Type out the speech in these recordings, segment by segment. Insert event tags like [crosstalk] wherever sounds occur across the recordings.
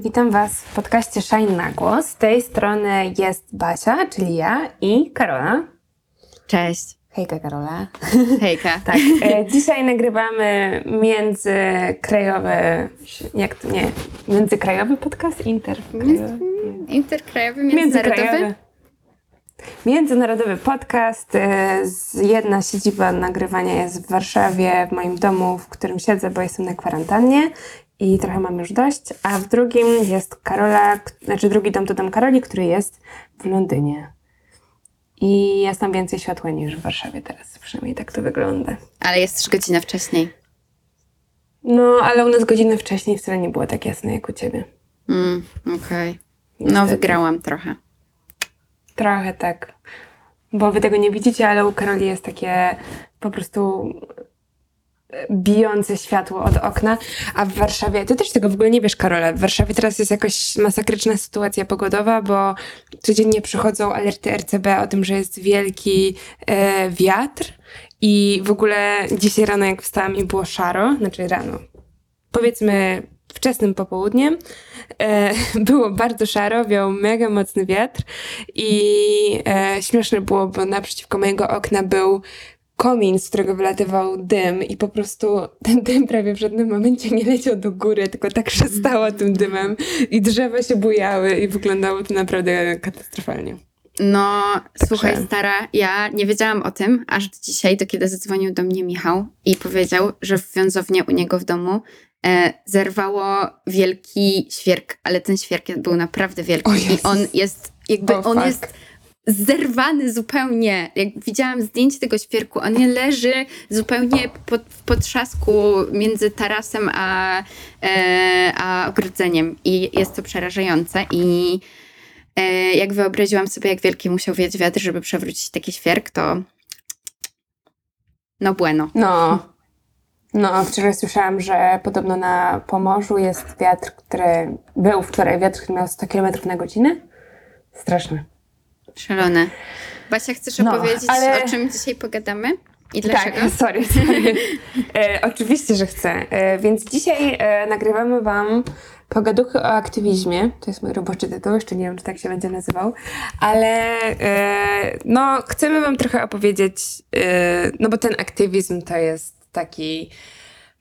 witam Was w podcaście Shine na głos. Z tej strony jest Basia, czyli ja i Karola. Cześć. Hejka Karola. Hejka. [laughs] tak, e, dzisiaj nagrywamy międzykrajowy, jak to nie, międzykrajowy podcast? Interkrajowy? Interkrajowy, międzynarodowy? Międzynarodowy podcast. e, Jedna siedziba nagrywania jest w Warszawie, w moim domu, w którym siedzę, bo jestem na kwarantannie i trochę mam już dość. A w drugim jest Karola, znaczy drugi dom to dom Karoli, który jest w Londynie. I jest tam więcej światła niż w Warszawie teraz, przynajmniej tak to wygląda. Ale jest też godzina wcześniej. No, ale u nas godzinę wcześniej wcale nie było tak jasne jak u ciebie. Mm, Okej. No, Niestety. wygrałam trochę. Trochę tak. Bo wy tego nie widzicie, ale u Karoli jest takie po prostu bijące światło od okna, a w Warszawie, ty też tego w ogóle nie wiesz, Karola, w Warszawie teraz jest jakoś masakryczna sytuacja pogodowa, bo codziennie przychodzą alerty RCB o tym, że jest wielki e, wiatr. I w ogóle dzisiaj rano jak wstałam i było szaro, znaczy rano, powiedzmy wczesnym popołudniem, e, [laughs] było bardzo szaro, wiał mega mocny wiatr i e, śmieszne było, bo naprzeciwko mojego okna był komin, z którego wylatywał dym i po prostu ten dym prawie w żadnym momencie nie leciał do góry, tylko tak przestało tym dymem i drzewa się bujały i wyglądało to naprawdę katastrofalnie. No, słuchaj, Także- stara, ja nie wiedziałam o tym, aż do dzisiaj, do kiedy zadzwonił do mnie Michał i powiedział, że w wiązownie u niego w domu e, zerwało wielki świerk, ale ten świerk był naprawdę wielki i on jest, jakby on fuck. jest zerwany zupełnie. Jak widziałam zdjęcie tego świerku, on nie leży zupełnie pod, w potrzasku między tarasem a, e, a ogrodzeniem i jest to przerażające i e, jak wyobraziłam sobie, jak wielki musiał wiać wiatr, żeby przewrócić taki świerk, to no bueno. No. No, wczoraj słyszałam, że podobno na Pomorzu jest wiatr, który był wczoraj wiatr, który miał 100 km na godzinę. Straszne. Szalone. Basia, chcesz No, opowiedzieć, ale- o czym dzisiaj pogadamy? I dlaczego? Tak, [laughs] sorry, sorry. [laughs] e, oczywiście, że chcę. E, więc dzisiaj e, nagrywamy Wam pogaduchy o aktywizmie. To jest mój roboczy tytuł, jeszcze nie wiem, czy tak się będzie nazywał. Ale e, no, chcemy Wam trochę opowiedzieć, e, no bo ten aktywizm to jest taki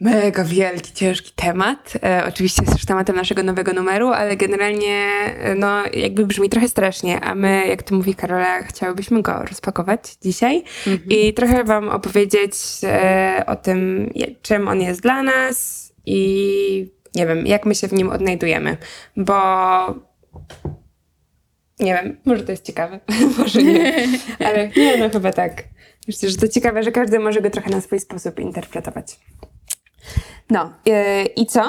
mega wielki, ciężki temat. E, oczywiście jest też tematem naszego nowego numeru, ale generalnie e, no jakby brzmi trochę strasznie, a my, jak to mówi Karola, chciałybyśmy go rozpakować dzisiaj i trochę wam opowiedzieć e, o tym, czym on jest dla nas i nie wiem, jak my się w nim odnajdujemy, bo nie wiem, może to jest ciekawe, [laughs] może nie, ale nie, no chyba tak. Myślę, że to ciekawe, że każdy może go trochę na swój sposób interpretować. No yy, i co?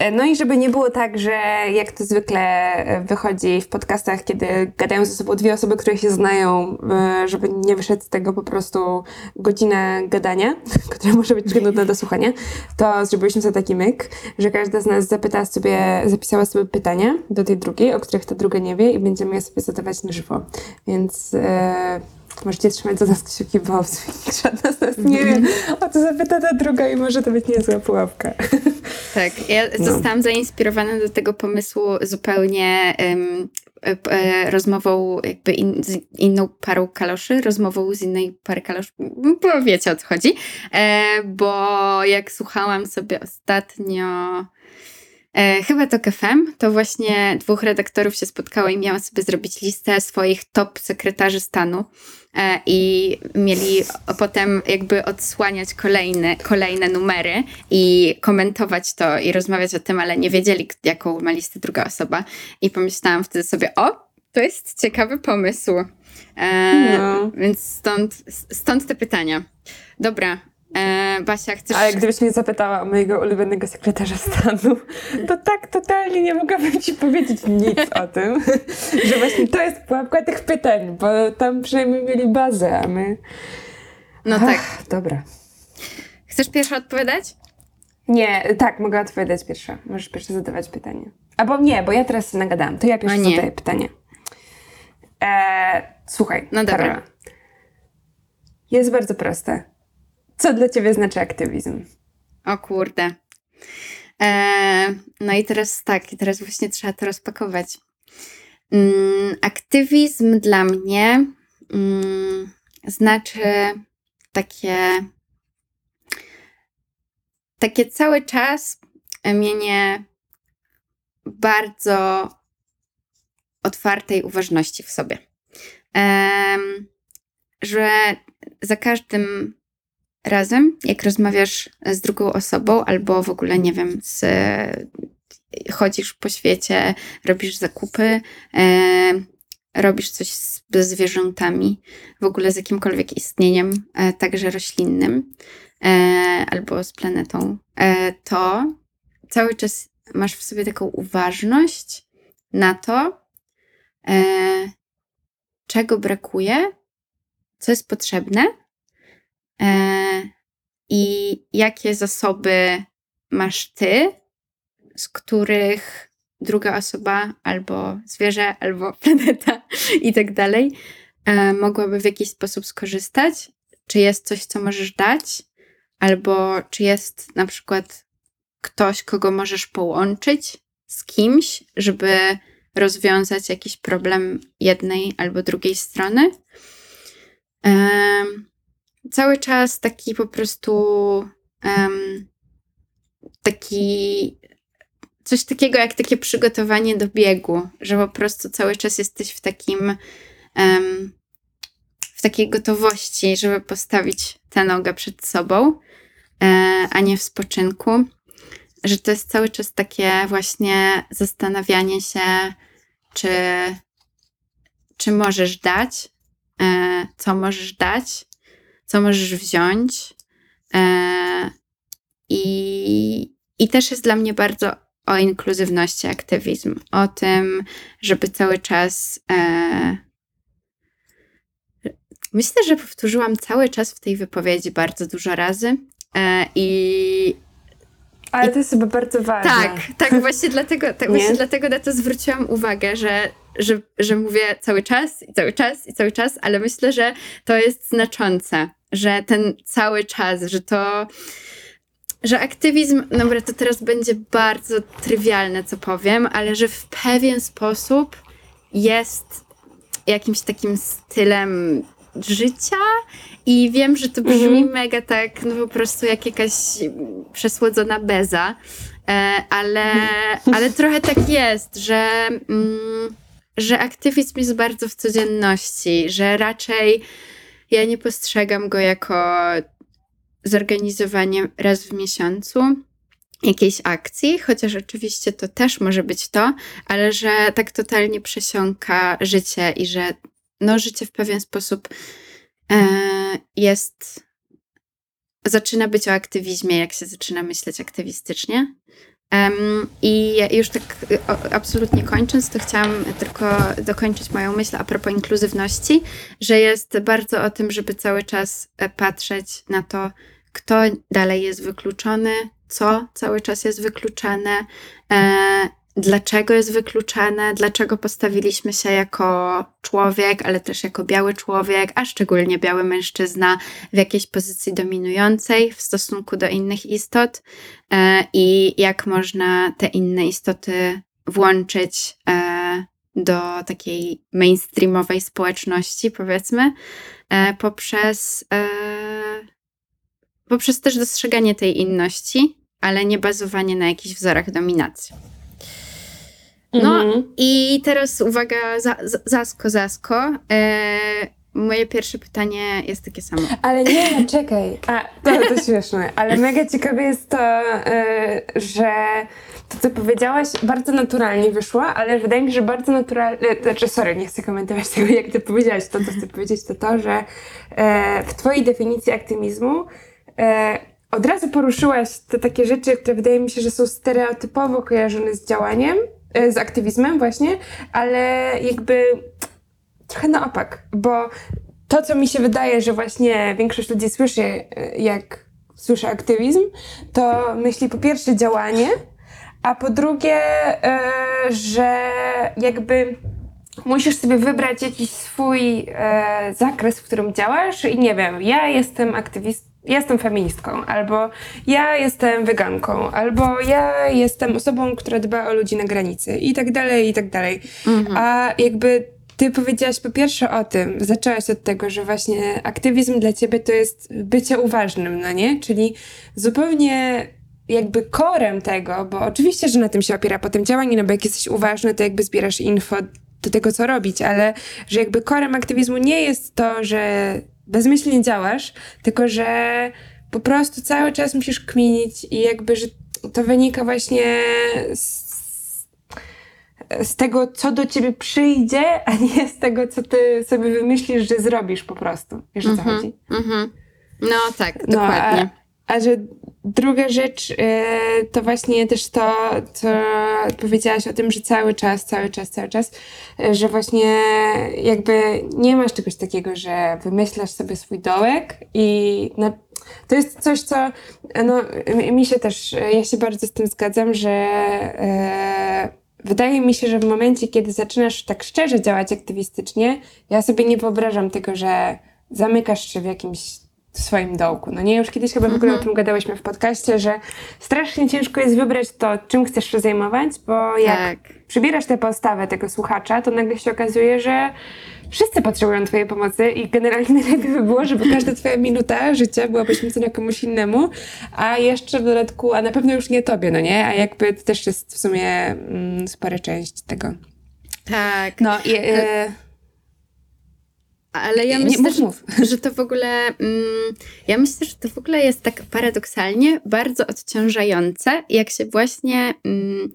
Yy, No i żeby nie było tak, że jak to zwykle yy, wychodzi w podcastach, kiedy gadają ze sobą dwie osoby, które się znają, żeby nie wyszedł z tego po prostu godzina gadania, [laughs] która może być trudna do słuchania, to zrobiliśmy sobie taki myk, że każda z nas zapyta sobie, zapisała sobie pytania do tej drugiej, o których ta druga nie wie i będziemy je sobie zadawać na żywo. Więc yy, możecie trzymać za nas kciuki, bo żadna z nas nie wie, o co zapyta ta druga i może to być niezła pułapka. Tak, ja No. zostałam zainspirowana do tego pomysłu zupełnie e, rozmową jakby in, z inną parą kaloszy, rozmową z innej pary kaloszy, bo wiecie o co chodzi, e, bo jak słuchałam sobie ostatnio E, chyba to KFM, to właśnie dwóch redaktorów się spotkało i miało sobie zrobić listę swoich top sekretarzy stanu i mieli potem jakby odsłaniać kolejne, kolejne numery i komentować to i rozmawiać o tym, ale nie wiedzieli, jaką ma listę druga osoba. I pomyślałam wtedy sobie, o, to jest ciekawy pomysł. E, No. Więc stąd, stąd te pytania. Dobra, e, Basia, chcesz... Ale gdybyś mnie zapytała o mojego ulubionego sekretarza stanu, to tak totalnie nie mogłabym ci powiedzieć nic o tym, że właśnie to jest pułapka tych pytań, bo tam przynajmniej mieli bazę, a my... No tak. Ach, dobra. Chcesz pierwsza odpowiadać? Nie, tak, mogę odpowiadać pierwsza. Możesz pierwsze zadawać pytanie. Albo nie, bo ja teraz się nagadałam, to ja pierwsze A nie. zadaję pytanie. Eee, słuchaj, No dobra. Karola. Jest bardzo proste. Co dla ciebie znaczy aktywizm? O kurde. E, no i teraz tak, teraz właśnie trzeba to rozpakować. Mm, aktywizm dla mnie mm, znaczy takie, takie cały czas mienie bardzo otwartej uważności w sobie. Że za każdym razem, jak rozmawiasz z drugą osobą, albo w ogóle, nie wiem, z, chodzisz po świecie, robisz zakupy, e, robisz coś z, ze zwierzętami, w ogóle z jakimkolwiek istnieniem, e, także roślinnym, e, albo z planetą, e, to cały czas masz w sobie taką uważność na to, e, czego brakuje, co jest potrzebne i jakie zasoby masz ty, z których druga osoba albo zwierzę, albo [laughs] planeta i tak dalej e, mogłaby w jakiś sposób skorzystać. Czy jest coś, co możesz dać, albo czy jest na przykład ktoś, kogo możesz połączyć z kimś, żeby rozwiązać jakiś problem jednej albo drugiej strony. Cały czas taki po prostu um, taki coś takiego jak takie przygotowanie do biegu, że po prostu cały czas jesteś w takim um, w takiej gotowości, żeby postawić tę nogę przed sobą, e, a nie w spoczynku. Że to jest cały czas takie właśnie zastanawianie się, czy, czy możesz dać, e, co możesz dać, co możesz wziąć. E, i, I też jest dla mnie bardzo o inkluzywności aktywizm, o tym, żeby cały czas. E, myślę, że powtórzyłam cały czas w tej wypowiedzi bardzo dużo razy. E, I ale to jest chyba bardzo ważne. Tak, tak, właśnie dlatego, tak, właśnie dlatego na to zwróciłam uwagę, że, że, że mówię cały czas i cały czas i cały czas, ale myślę, że to jest znaczące, że ten cały czas, że to, że aktywizm, dobra, to teraz będzie bardzo trywialne, co powiem, ale że w pewien sposób jest jakimś takim stylem życia i wiem, że to brzmi mhm. mega tak, no po prostu jak jakaś przesłodzona beza, e, ale, ale trochę tak jest, że, mm, że aktywizm jest bardzo w codzienności, że raczej ja nie postrzegam go jako zorganizowanie raz w miesiącu jakiejś akcji, chociaż oczywiście to też może być to, ale że tak totalnie przesiąka życie i że no, życie w pewien sposób e, jest. Zaczyna być o aktywizmie, jak się zaczyna myśleć aktywistycznie. Um, I już tak o, absolutnie kończąc, to chciałam tylko dokończyć moją myśl a propos inkluzywności, że jest bardzo o tym, żeby cały czas e, patrzeć na to, kto dalej jest wykluczony, co cały czas jest wykluczane, e, dlaczego jest wykluczane, dlaczego postawiliśmy się jako człowiek, ale też jako biały człowiek, a szczególnie biały mężczyzna w jakiejś pozycji dominującej w stosunku do innych istot e, i jak można te inne istoty włączyć e, do takiej mainstreamowej społeczności, powiedzmy, e, poprzez, poprzez też dostrzeganie tej inności, ale nie bazowanie na jakichś wzorach dominacji. No mhm. i teraz uwaga, za, zasko, zasko. E, moje pierwsze pytanie jest takie samo. Ale nie, czekaj. A, to, to śmieszne. Ale mega ciekawe jest to, e, że to, co powiedziałaś, bardzo naturalnie wyszło, ale wydaje mi się, że bardzo naturalnie. Znaczy, sorry, nie chcę komentować tego, jak ty powiedziałaś. To, co chcę powiedzieć, to to, że e, w Twojej definicji aktywizmu e, od razu poruszyłaś te takie rzeczy, które wydaje mi się, że są stereotypowo kojarzone z działaniem E, z aktywizmem właśnie, ale jakby trochę na opak, bo to, co mi się wydaje, że właśnie większość ludzi słyszy, e, jak słyszy aktywizm, to myśli po pierwsze działanie, a po drugie, e, że jakby musisz sobie wybrać jakiś swój zakres, w którym działasz i nie wiem, ja jestem aktywist, jestem feministką, albo ja jestem weganką, albo ja jestem osobą, która dba o ludzi na granicy i tak dalej, i tak dalej. A jakby ty powiedziałaś po pierwsze o tym, zaczęłaś od tego, że właśnie aktywizm dla ciebie to jest bycie uważnym, no nie? Czyli zupełnie jakby korem tego, bo oczywiście, że na tym się opiera potem działanie, no bo jak jesteś uważny, to jakby zbierasz info do tego, co robić, ale że jakby korem aktywizmu nie jest to, że bezmyślnie działasz, tylko że po prostu cały czas musisz kminić i jakby, że to wynika właśnie z, z tego, co do ciebie przyjdzie, a nie z tego, co ty sobie wymyślisz, że zrobisz po prostu. Wiesz o co Mhm. chodzi? Mhm. No tak, No, dokładnie. A, a że druga rzecz e, to właśnie też to, co powiedziałaś o tym, że cały czas, cały czas, cały czas, e, że właśnie jakby nie masz czegoś takiego, że wymyślasz sobie swój dołek i to jest coś, co no, mi- się też, ja się bardzo z tym zgadzam, że e, wydaje mi się, że w momencie, kiedy zaczynasz tak szczerze działać aktywistycznie, ja sobie nie wyobrażam tego, że zamykasz się w jakimś swoim dołku. No nie, już kiedyś chyba w ogóle o tym gadałyśmy w podcaście, że strasznie ciężko jest wybrać to, czym chcesz się zajmować, bo jak Tak. przybierasz tę postawę tego słuchacza, to nagle się okazuje, że wszyscy potrzebują twojej pomocy i generalnie [laughs] najlepiej by było, żeby każda twoja minuta życia była poświęcona komuś innemu, a jeszcze w dodatku, a na pewno już nie tobie, no nie? A jakby to też jest w sumie mm, spora część tego. Tak. No i... E, Ale ja Nie, myślę, mów, że, mów. [laughs] że to w ogóle. Mm, ja myślę, że to w ogóle jest tak paradoksalnie bardzo odciążające, jak się właśnie mm,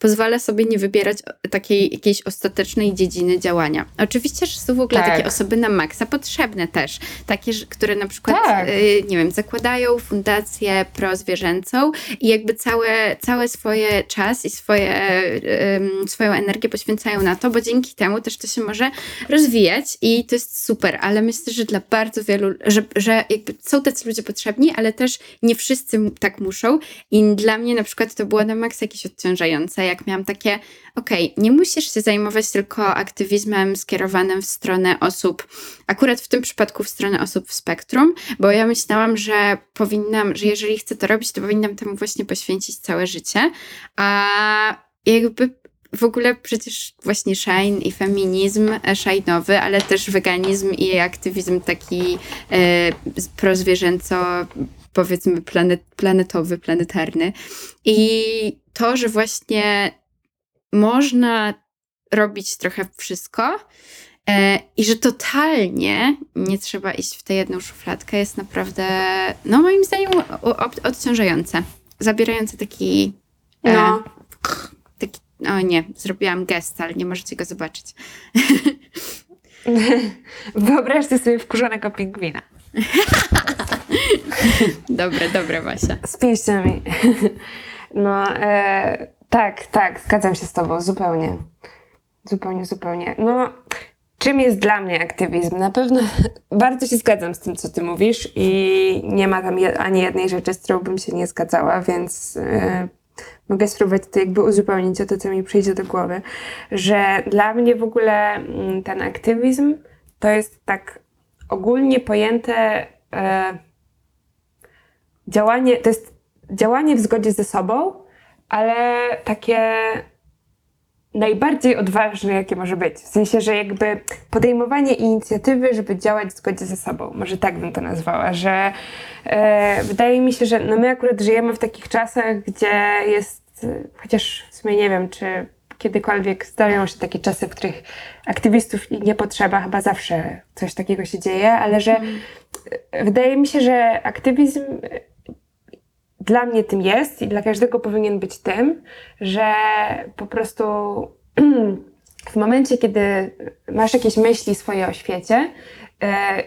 pozwala sobie nie wybierać takiej jakiejś ostatecznej dziedziny działania. Oczywiście, że są w ogóle Tak. takie osoby na maksa potrzebne też. Takie, które na przykład, Tak. y, nie wiem, zakładają fundację prozwierzęcą i jakby całe, całe swoje czas i swoje, ym, swoją energię poświęcają na to, bo dzięki temu też to się może rozwijać i to jest super, ale myślę, że dla bardzo wielu, że, że jakby są tacy ludzie potrzebni, ale też nie wszyscy tak muszą i dla mnie na przykład to było na maksa jakieś odciążające, jak miałam takie, okej, nie musisz się zajmować tylko aktywizmem skierowanym w stronę osób, akurat w tym przypadku w stronę osób w spektrum, bo ja myślałam, że powinnam, że jeżeli chcę to robić, to powinnam temu właśnie poświęcić całe życie, a jakby w ogóle przecież właśnie shine i feminizm e, shine'owy, ale też weganizm i aktywizm taki e, prozwierzęco powiedzmy planet, planetowy, planetarny. I to, że właśnie można robić trochę wszystko e, i że totalnie nie trzeba iść w tę jedną szufladkę jest naprawdę, no moim zdaniem odciążające. Zabierające taki e, no, taki, o nie, zrobiłam gest, ale nie możecie go zobaczyć. [laughs] [laughs] wyobraźcie sobie wkurzonego pingwina. [laughs] Dobre, dobre, Basia. Z pięściami. [laughs] No, e, tak, tak, zgadzam się z Tobą, zupełnie. Zupełnie, zupełnie. No, czym jest dla mnie aktywizm? Na pewno [laughs] bardzo się zgadzam z tym, co Ty mówisz i nie ma tam ani jednej rzeczy, z którą bym się nie zgadzała, więc e, mogę spróbować to jakby uzupełnić o to, co mi przyjdzie do głowy, że dla mnie w ogóle mm, ten aktywizm to jest tak ogólnie pojęte e, działanie, to jest działanie w zgodzie ze sobą, ale takie najbardziej odważne, jakie może być. W sensie, że jakby podejmowanie inicjatywy, żeby działać w zgodzie ze sobą. Może tak bym to nazwała, że e, wydaje mi się, że no my akurat żyjemy w takich czasach, gdzie jest, chociaż w sumie nie wiem, czy kiedykolwiek zdarzają się takie czasy, w których aktywistów nie potrzeba, chyba zawsze coś takiego się dzieje, ale że e, wydaje mi się, że aktywizm e, dla mnie tym jest i dla każdego powinien być tym, że po prostu [clears throat] w momencie, kiedy masz jakieś myśli swoje o świecie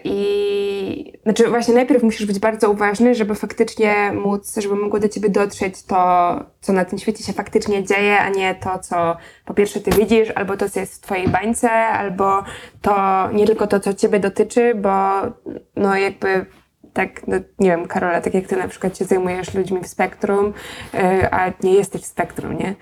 i znaczy właśnie najpierw musisz być bardzo uważny, żeby faktycznie móc, żeby mogło do ciebie dotrzeć to, co na tym świecie się faktycznie dzieje, a nie to, co po pierwsze ty widzisz, albo to, co jest w twojej bańce, albo to nie tylko to, co ciebie dotyczy, bo no jakby tak, no, nie wiem, Karola, tak jak ty na przykład się zajmujesz ludźmi w spektrum, y, a nie jesteś w spektrum, nie?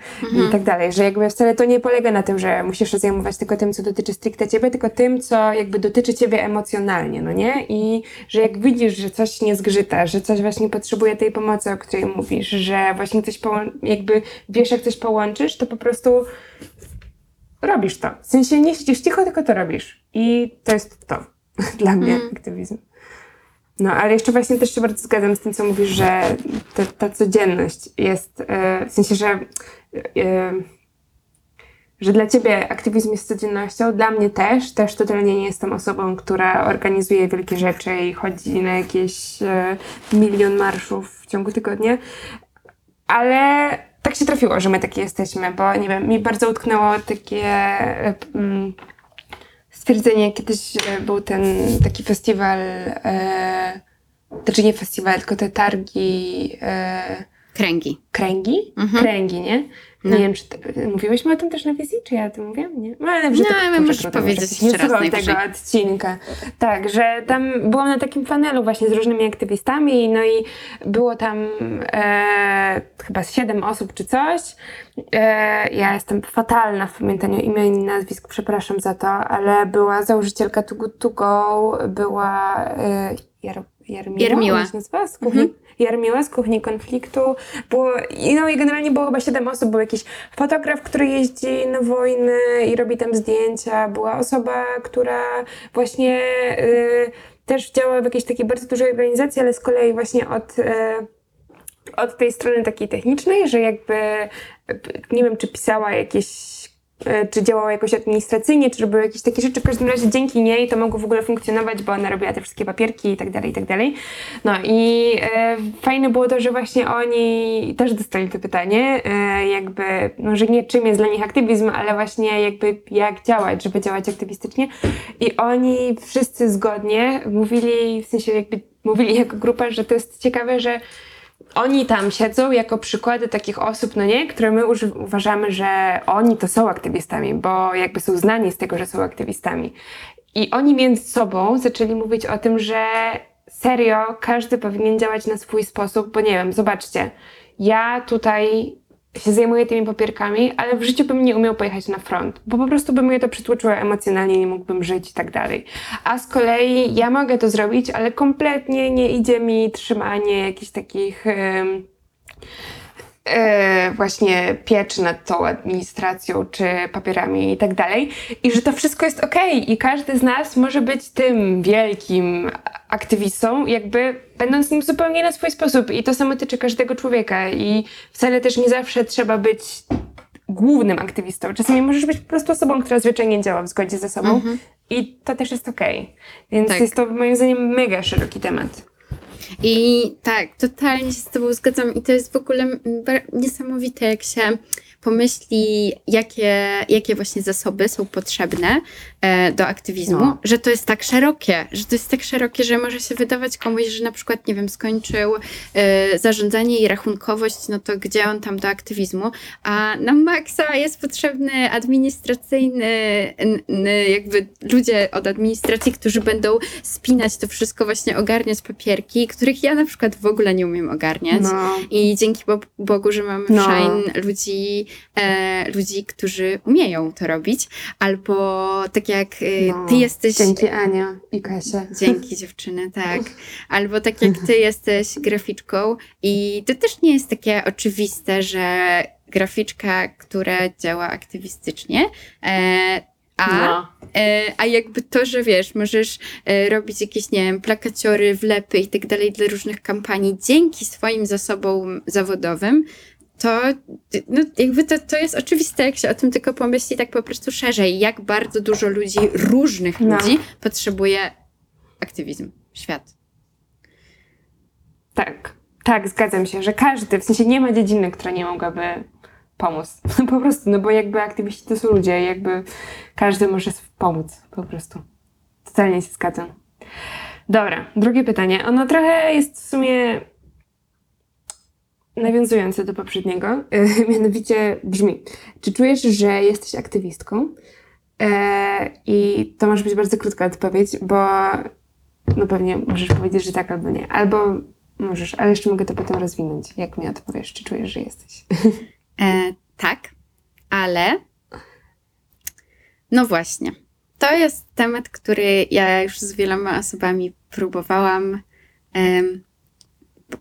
I tak dalej, że jakby wcale to nie polega na tym, że musisz się zajmować tylko tym, co dotyczy stricte ciebie, tylko tym, co jakby dotyczy ciebie emocjonalnie, no nie? I że jak widzisz, że coś nie zgrzyta, że coś właśnie potrzebuje tej pomocy, o której mówisz, że właśnie coś jakby wiesz, jak coś połączysz, to po prostu robisz to. W sensie nie siedzisz cicho, tylko to robisz. I to jest to [laughs] dla mnie aktywizm. No, ale jeszcze właśnie też się bardzo zgadzam z tym, co mówisz, że ta, ta codzienność jest, e, w sensie, że, e, że dla ciebie aktywizm jest codziennością, dla mnie też, też totalnie nie jestem osobą, która organizuje wielkie rzeczy i chodzi na jakieś e, milion marszów w ciągu tygodnia, ale tak się trafiło, że my takie jesteśmy, bo nie wiem, mi bardzo utknęło takie e, stwierdzenie, kiedyś był ten taki festiwal, e, znaczy nie festiwal, tylko te targi e, Kręgi. kręgi? Mhm. Kręgi, nie? No. Nie wiem, czy ty, mówiłyśmy o tym też na wizji, czy ja o tym mówiłam? Nie? No, ale że No, to możesz powiedzieć jeszcze nie raz tego odcinka. Tak, że tam byłam na takim panelu właśnie z różnymi aktywistami, no i było tam e, chyba siedem osób czy coś. E, ja jestem fatalna w pamiętaniu imion i nazwisk, przepraszam za to, ale była założycielka Too Good To Go, była e, Jar, Jarmiła, Jarmiła. ona się nazywa? Z kuchni, Jarmiła z kuchni konfliktu. Było, i no i generalnie było chyba siedem osób. Był jakiś fotograf, który jeździ na wojny i robi tam zdjęcia. Była osoba, która właśnie y, też działa w jakiejś takiej bardzo dużej organizacji, ale z kolei właśnie od... Y, od tej strony takiej technicznej, że jakby nie wiem, czy pisała jakieś, czy działała jakoś administracyjnie, czy robiła jakieś takie rzeczy. W każdym razie dzięki niej to mogło w ogóle funkcjonować, bo ona robiła te wszystkie papierki i tak dalej, i tak dalej. No i e, fajne było to, że właśnie oni też dostali to pytanie, e, jakby, no, że nie czym jest dla nich aktywizm, ale właśnie jakby jak działać, żeby działać aktywistycznie. I oni wszyscy zgodnie mówili, w sensie jakby mówili jako grupa, że to jest ciekawe, że oni tam siedzą jako przykłady takich osób, no nie, które my uważamy, że oni to są aktywistami, bo jakby są znani z tego, że są aktywistami. I oni między sobą zaczęli mówić o tym, że serio każdy powinien działać na swój sposób, bo nie wiem, zobaczcie, ja tutaj się zajmuję tymi papierkami, ale w życiu bym nie umiał pojechać na front, bo po prostu by mnie to przytłoczyło emocjonalnie, nie mógłbym żyć i tak dalej. A z kolei ja mogę to zrobić, ale kompletnie nie idzie mi trzymanie jakichś takich em, e, właśnie pieczy nad tą administracją czy papierami i tak dalej. I że to wszystko jest okej i każdy z nas może być tym wielkim aktywistą, jakby będąc nim zupełnie na swój sposób. I to samo tyczy każdego człowieka. I wcale też nie zawsze trzeba być głównym aktywistą. Czasami możesz być po prostu osobą, która zwyczajnie działa w zgodzie ze sobą i to też jest okej. Więc Tak. jest to moim zdaniem mega szeroki temat. I tak, totalnie się z Tobą zgadzam i to jest w ogóle niesamowite, jak się pomyśli, jakie, jakie właśnie zasoby są potrzebne e, do aktywizmu, No. że to jest tak szerokie, że to jest tak szerokie, że może się wydawać komuś, że na przykład, nie wiem, skończył e, zarządzanie i rachunkowość, no to gdzie on tam do aktywizmu, a na maksa jest potrzebny administracyjny, n, n, jakby ludzie od administracji, którzy będą spinać to wszystko, właśnie ogarniać papierki, których ja na przykład w ogóle nie umiem ogarniać. No. I dzięki Bo- Bogu, że mamy No. Ludzi, e, ludzi, którzy umieją to robić, albo tak jak e, No. ty jesteś... Dzięki Ania i Kasia. Dzięki dziewczyny, tak. [laughs] Albo tak jak ty jesteś graficzką i to też nie jest takie oczywiste, że graficzka, która działa aktywistycznie, e, a, No. e, a jakby to, że wiesz, możesz e, robić jakieś, nie wiem, plakaciory, wlepy i tak dalej dla różnych kampanii dzięki swoim zasobom zawodowym, to no, jakby to, to jest oczywiste, jak się o tym tylko pomyśli tak po prostu szerzej, jak bardzo dużo ludzi, różnych No. ludzi potrzebuje aktywizm, świat. Tak, tak, zgadzam się, że każdy, w sensie nie ma dziedziny, która nie mogłaby pomóc. [laughs] Po prostu, no bo jakby aktywiści to są ludzie, jakby każdy może pomóc, po prostu. Totalnie się zgadzam. Dobra, drugie pytanie. Ono trochę jest w sumie nawiązujące do poprzedniego. [laughs] Mianowicie brzmi, czy czujesz, że jesteś aktywistką? E, I to może być bardzo krótka odpowiedź, bo no pewnie możesz powiedzieć, że tak albo nie. Albo możesz, ale jeszcze mogę to potem rozwinąć. Jak mi odpowiesz, czy czujesz, że jesteś. [laughs] E, tak, ale no właśnie. To jest temat, który ja już z wieloma osobami próbowałam,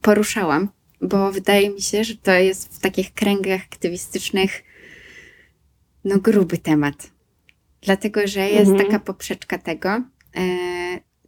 poruszałam, bo wydaje mi się, że to jest w takich kręgach aktywistycznych no gruby temat. Dlatego, że jest Mhm. taka poprzeczka tego, e,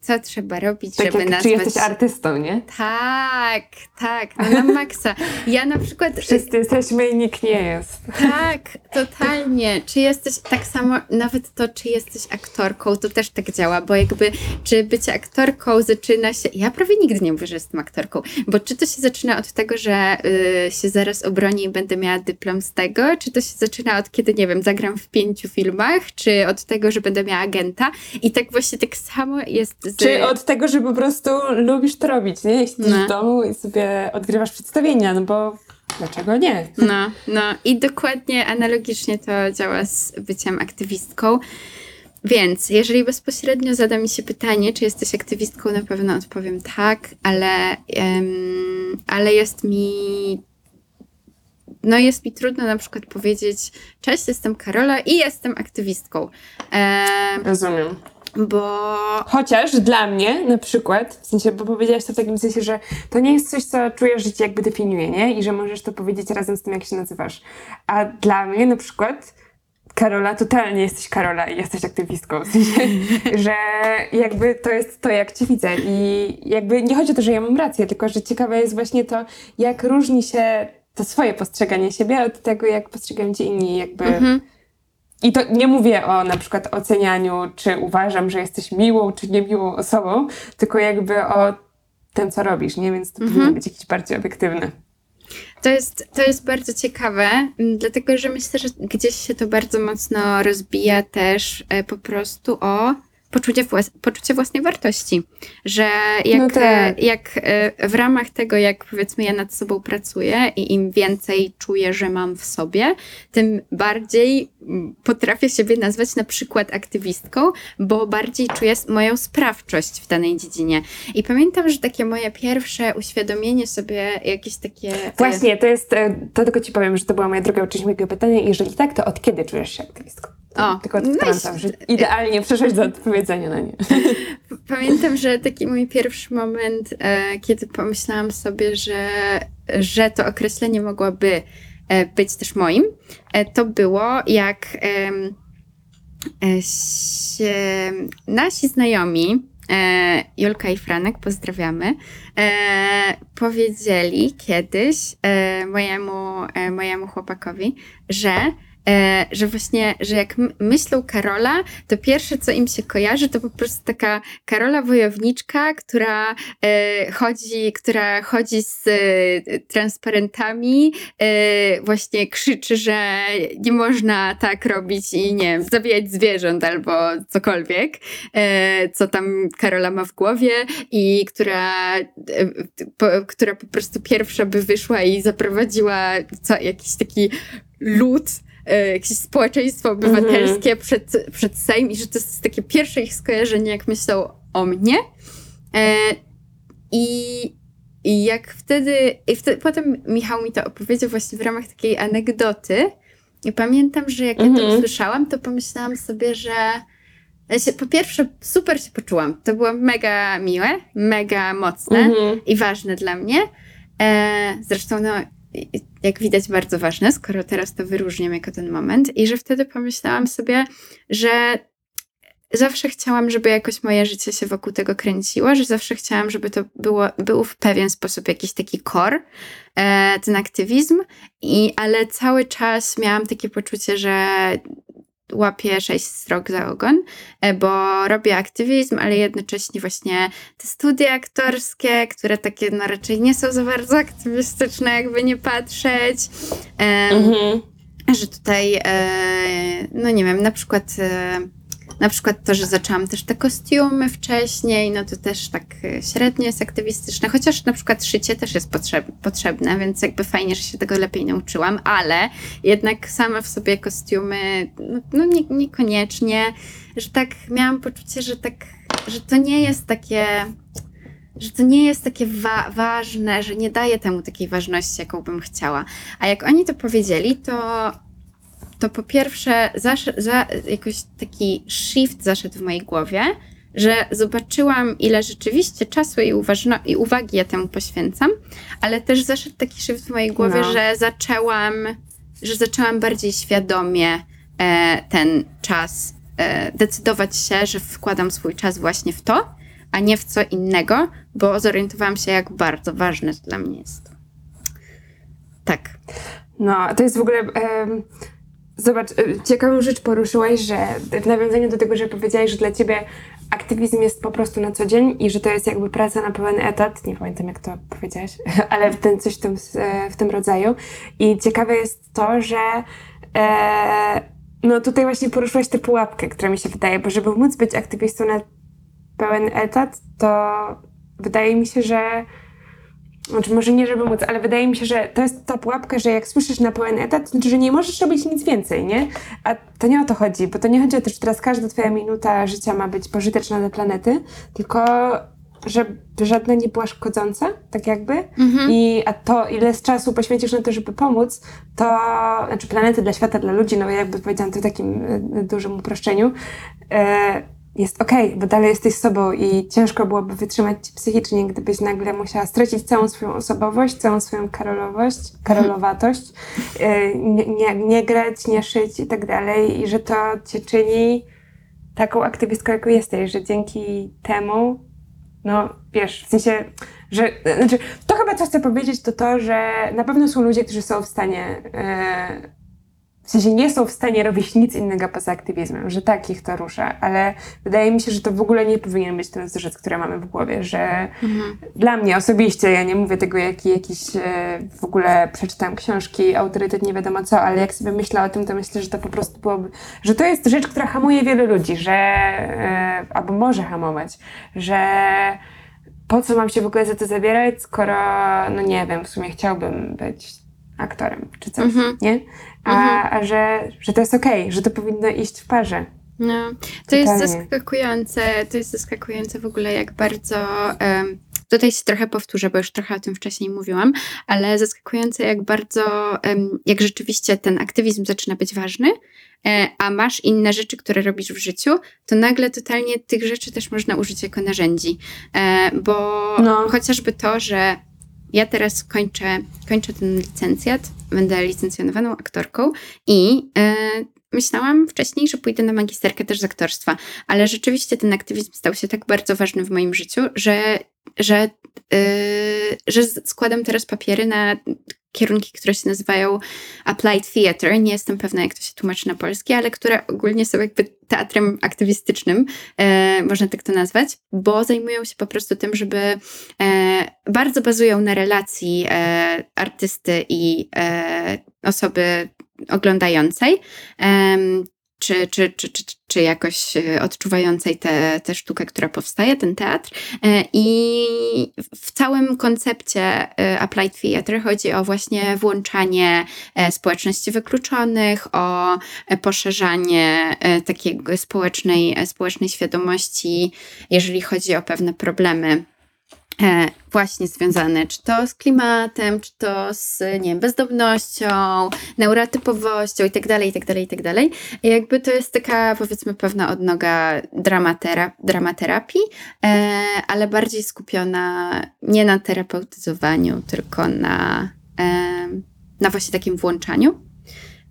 co trzeba robić, Tak żeby jak, nazwać... czy jesteś artystą, nie? Tak, tak, no na maksa. Ja na przykład... Wszyscy jesteśmy i nikt nie jest. Tak, totalnie. Czy jesteś tak samo, nawet to, czy jesteś aktorką, to też tak działa, bo jakby, czy bycie aktorką zaczyna się. Ja prawie nigdy nie mówię, że jestem aktorką, bo czy to się zaczyna od tego, że y, się zaraz obronię i będę miała dyplom z tego, czy to się zaczyna od kiedy, nie wiem, zagram w pięciu filmach, czy od tego, że będę miała agenta. I tak właśnie tak samo jest z. Czy od tego, że po prostu lubisz to robić, nie? Siedzisz No. w domu i sobie odgrywasz przedstawienia, no bo dlaczego nie? No, no i dokładnie analogicznie to działa z byciem aktywistką. Więc jeżeli bezpośrednio zada mi się pytanie, czy jesteś aktywistką, na pewno odpowiem tak, ale, em, ale jest mi. No, jest mi trudno na przykład powiedzieć: Cześć, jestem Karola i jestem aktywistką. Em, Rozumiem. Bo. Chociaż dla mnie na przykład, w sensie, bo powiedziałaś to w takim sensie, że to nie jest coś, co czujesz, że cię jakby definiuje, nie? I że możesz to powiedzieć razem z tym, jak się nazywasz. A dla mnie na przykład Karola, totalnie jesteś Karola i jesteś aktywistką. W sensie, [laughs] że jakby to jest to, jak cię widzę. I jakby nie chodzi o to, że ja mam rację, tylko że ciekawe jest właśnie to, jak różni się to swoje postrzeganie siebie od tego, jak postrzegają cię inni. Jakby... Mhm. I to nie mówię o na przykład ocenianiu, czy uważam, że jesteś miłą, czy niemiłą osobą, tylko jakby o tym, co robisz, nie? Więc to Mhm. powinno być jakieś bardziej obiektywne. To jest, to jest bardzo ciekawe, dlatego że myślę, że gdzieś się to bardzo mocno rozbija też e, po prostu o poczucie, włas poczucie własnej wartości. Że jak, No tak. e, jak e, w ramach tego, jak powiedzmy ja nad sobą pracuję i im więcej czuję, że mam w sobie, tym bardziej m, potrafię siebie nazwać na przykład aktywistką, bo bardziej czuję moją sprawczość w danej dziedzinie. I pamiętam, że takie moje pierwsze uświadomienie sobie, jakieś takie... e, Właśnie, to jest, to tylko ci powiem, że to była moja druga część mojego pytania. Jeżeli tak, to od kiedy czujesz się aktywistką? O, tylko no że idealnie przeszłaś do odpowiedzenia na nie. [laughs] Pamiętam, że taki mój pierwszy moment, e, kiedy pomyślałam sobie, że, że to określenie mogłoby e, być też moim, e, to było jak e, się, nasi znajomi, e, Julka i Franek, pozdrawiamy, e, powiedzieli kiedyś mojemu, mojemu chłopakowi, że że właśnie, że jak myślą Karola, to pierwsze, co im się kojarzy, to po prostu taka Karola wojowniczka, która e, chodzi, która chodzi z e, transparentami, e, właśnie krzyczy, że nie można tak robić i nie wiem, zabijać zwierząt albo cokolwiek, e, co tam Karola ma w głowie i która, e, która po prostu pierwsza by wyszła i zaprowadziła jakiś taki lud e, jakieś społeczeństwo obywatelskie przed, przed Sejm i że to jest takie pierwsze ich skojarzenie, jak myślą o mnie. E, I, I jak wtedy, i wtedy, potem Michał mi to opowiedział właśnie w ramach takiej anegdoty i pamiętam, że jak ja to Mhm. usłyszałam, to pomyślałam sobie, że ja się, po pierwsze super się poczułam. To było mega miłe, mega mocne Mhm. i ważne dla mnie. E, zresztą, no, jak widać, bardzo ważne, skoro teraz to wyróżniam jako ten moment. I że wtedy pomyślałam sobie, że zawsze chciałam, żeby jakoś moje życie się wokół tego kręciło, że zawsze chciałam, żeby to było, był w pewien sposób jakiś taki core, e, ten aktywizm, i, ale cały czas miałam takie poczucie, że łapię sześć strok za ogon, e, bo robię aktywizm, ale jednocześnie właśnie te studia aktorskie, które takie no raczej nie są za bardzo aktywistyczne, jakby nie patrzeć. Em, Mhm. że tutaj, e, no nie wiem, na przykład, e, na przykład to, że zaczęłam też te kostiumy wcześniej, no to też tak e, średnio jest aktywistyczne, chociaż na przykład szycie też jest potrzeb, potrzebne, więc jakby fajnie, że się tego lepiej nauczyłam, ale jednak same w sobie kostiumy, no, no nie, niekoniecznie, że tak miałam poczucie, że tak że to nie jest takie, że to nie jest takie wa- ważne, że nie daje temu takiej ważności, jaką bym chciała. A jak oni to powiedzieli, to, to po pierwsze zasz- za, jakoś taki shift zaszedł w mojej głowie, że zobaczyłam, ile rzeczywiście czasu i, uważno- i uwagi ja temu poświęcam, ale też zaszedł taki shift w mojej głowie, No. że zaczęłam, że zaczęłam bardziej świadomie e, ten czas e, decydować się, że wkładam swój czas właśnie w to, a nie w co innego, bo zorientowałam się, jak bardzo ważne to dla mnie jest. Tak. No, to jest w ogóle. Zobacz, e, ciekawą rzecz poruszyłaś, że w nawiązaniu do tego, że powiedziałaś, że dla ciebie aktywizm jest po prostu na co dzień i że to jest jakby praca na pełen etat. Nie pamiętam, jak to powiedziałaś, [laughs] ale w ten, coś w tym, e, w tym rodzaju. I ciekawe jest to, że. E, no tutaj właśnie poruszyłaś tę pułapkę, która mi się wydaje, bo żeby móc być aktywistą na pełen etat, to wydaje mi się, że znaczy może nie, żeby móc, ale wydaje mi się, że to jest ta pułapka, że jak słyszysz na pełen etat, to znaczy, że nie możesz robić nic więcej, nie? A to nie o to chodzi, bo to nie chodzi o to, że teraz każda twoja minuta życia ma być pożyteczna dla planety, tylko żeby żadna nie była szkodząca, tak jakby. Mhm. I, a to, ile z czasu poświęcisz na to, żeby pomóc, to, znaczy planety dla świata, dla ludzi, no jakby powiedziałam to w takim y, dużym uproszczeniu, e, jest okej, bo dalej jesteś sobą i ciężko byłoby wytrzymać ci psychicznie, gdybyś nagle musiała stracić całą swoją osobowość, całą swoją karolowość, karolowatość, e, nie, nie, nie grać, nie szyć i tak dalej i że to cię czyni taką aktywistką, jaką jesteś, że dzięki temu no, wiesz, w sensie, że, znaczy, to chyba co chcę powiedzieć, to to, że na pewno są ludzie, którzy są w stanie, e, w sensie nie są w stanie robić nic innego poza aktywizmem, że tak ich to rusza, ale wydaje mi się, że to w ogóle nie powinien być ten wzorzec, który mamy w głowie, że Mhm. dla mnie osobiście, ja nie mówię tego, jaki jakiś e, w ogóle przeczytałam książki, autorytet, nie wiadomo co, ale jak sobie myślę o tym, to myślę, że to po prostu byłoby, że to jest rzecz, która hamuje wielu ludzi, że, e, albo może hamować, że po co mam się w ogóle za to zabierać, skoro, no nie wiem, w sumie chciałbym być aktorem czy coś, Mhm. nie? A, a że, że to jest okej, że to powinno iść w parze. No, to jest Totalnie. zaskakujące, to jest zaskakujące w ogóle, jak bardzo. em, tutaj się trochę powtórzę, bo już trochę o tym wcześniej mówiłam, ale zaskakujące, jak bardzo, jak rzeczywiście ten aktywizm zaczyna być ważny, e, a masz inne rzeczy, które robisz w życiu, to nagle totalnie tych rzeczy też można użyć jako narzędzi. E, bo No. chociażby to, że ja teraz kończę, kończę ten licencjat, będę licencjonowaną aktorką i e, myślałam wcześniej, że pójdę na magisterkę też z aktorstwa, ale rzeczywiście ten aktywizm stał się tak bardzo ważny w moim życiu, że, że, yy, że składam teraz papiery na kierunki, które się nazywają Applied Theatre. Nie jestem pewna, jak to się tłumaczy na polski, ale które ogólnie są jakby teatrem aktywistycznym, e, można tak to nazwać, bo zajmują się po prostu tym, żeby e, bardzo bazują na relacji e, artysty i e, osoby oglądającej, czy, czy, czy, czy, czy jakoś e, odczuwającej tę tę sztukę, która powstaje, ten teatr. E, I w całym koncepcie e, Applied Theatre chodzi o właśnie włączanie społeczności wykluczonych, o poszerzanie takiej społecznej, społecznej świadomości, jeżeli chodzi o pewne problemy właśnie związane czy to z klimatem, czy to z nie wiem, bezdomnością, neurotypowością i tak dalej, i jakby to jest taka powiedzmy pewna odnoga dramatera- dramaterapii, e, ale bardziej skupiona nie na terapeutyzowaniu, tylko na, e, na właśnie takim włączaniu.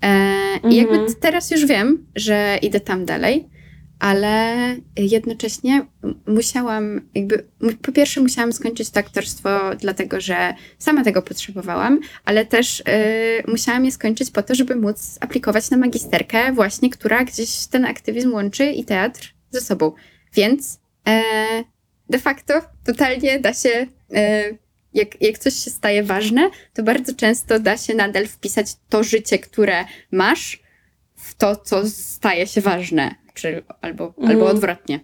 E, I jakby Mhm. teraz już wiem, że idę tam dalej, ale jednocześnie musiałam, jakby, po pierwsze musiałam skończyć to aktorstwo, dlatego że sama tego potrzebowałam, ale też y, musiałam je skończyć po to, żeby móc aplikować na magisterkę, właśnie, która gdzieś ten aktywizm łączy i teatr ze sobą. Więc e, de facto totalnie da się. E, jak, jak coś się staje ważne, to bardzo często da się nadal wpisać to życie, które masz, w to, co staje się ważne, czy albo, Mhm. albo odwrotnie.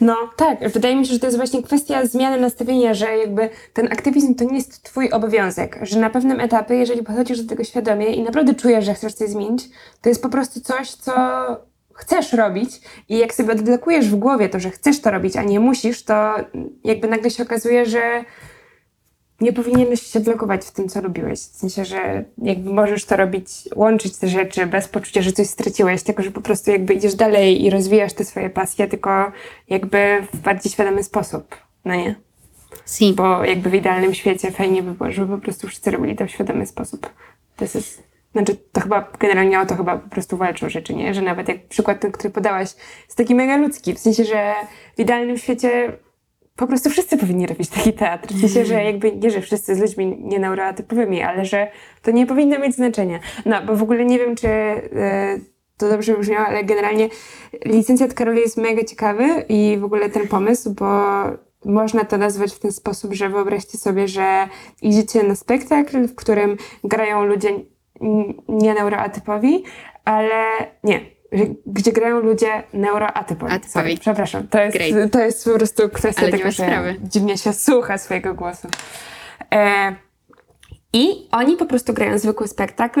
No tak, wydaje mi się, że to jest właśnie kwestia zmiany nastawienia, że jakby ten aktywizm to nie jest twój obowiązek, że na pewnym etapie, jeżeli podchodzisz do tego świadomie i naprawdę czujesz, że chcesz coś zmienić, to jest po prostu coś, co chcesz robić i jak sobie odblokujesz w głowie to, że chcesz to robić, a nie musisz, to jakby nagle się okazuje, że nie powinieneś się blokować w tym, co robiłeś. W sensie, że jakby możesz to robić, łączyć te rzeczy bez poczucia, że coś straciłeś, tylko że po prostu jakby idziesz dalej i rozwijasz te swoje pasje, tylko jakby w bardziej świadomy sposób, no nie? Si. Bo jakby w idealnym świecie fajnie by było, żeby po prostu wszyscy robili to w świadomy sposób. To jest, znaczy to chyba generalnie o to chyba po prostu walczą rzeczy, nie? Że nawet jak przykład ten, który podałaś, jest taki mega ludzki, w sensie, że w idealnym świecie po prostu wszyscy powinni robić taki teatr. W sensie, że jakby nie, że wszyscy z ludźmi nieneurotypowymi, ale że to nie powinno mieć znaczenia. No, bo w ogóle nie wiem, czy e, to dobrze brzmiało, ale generalnie licencjat Karoli jest mega ciekawy i w ogóle ten pomysł, bo można to nazwać w ten sposób, że wyobraźcie sobie, że idziecie na spektakl, w którym grają ludzie n- nie neuroatypowi, ale nie, gdzie grają ludzie neuroatypowi. Atypowi. Przepraszam. To jest, Great. to jest po prostu kwestia Ale tego, że sprawy. dziwnie się słucha swojego głosu. E, I oni po prostu grają zwykły spektakl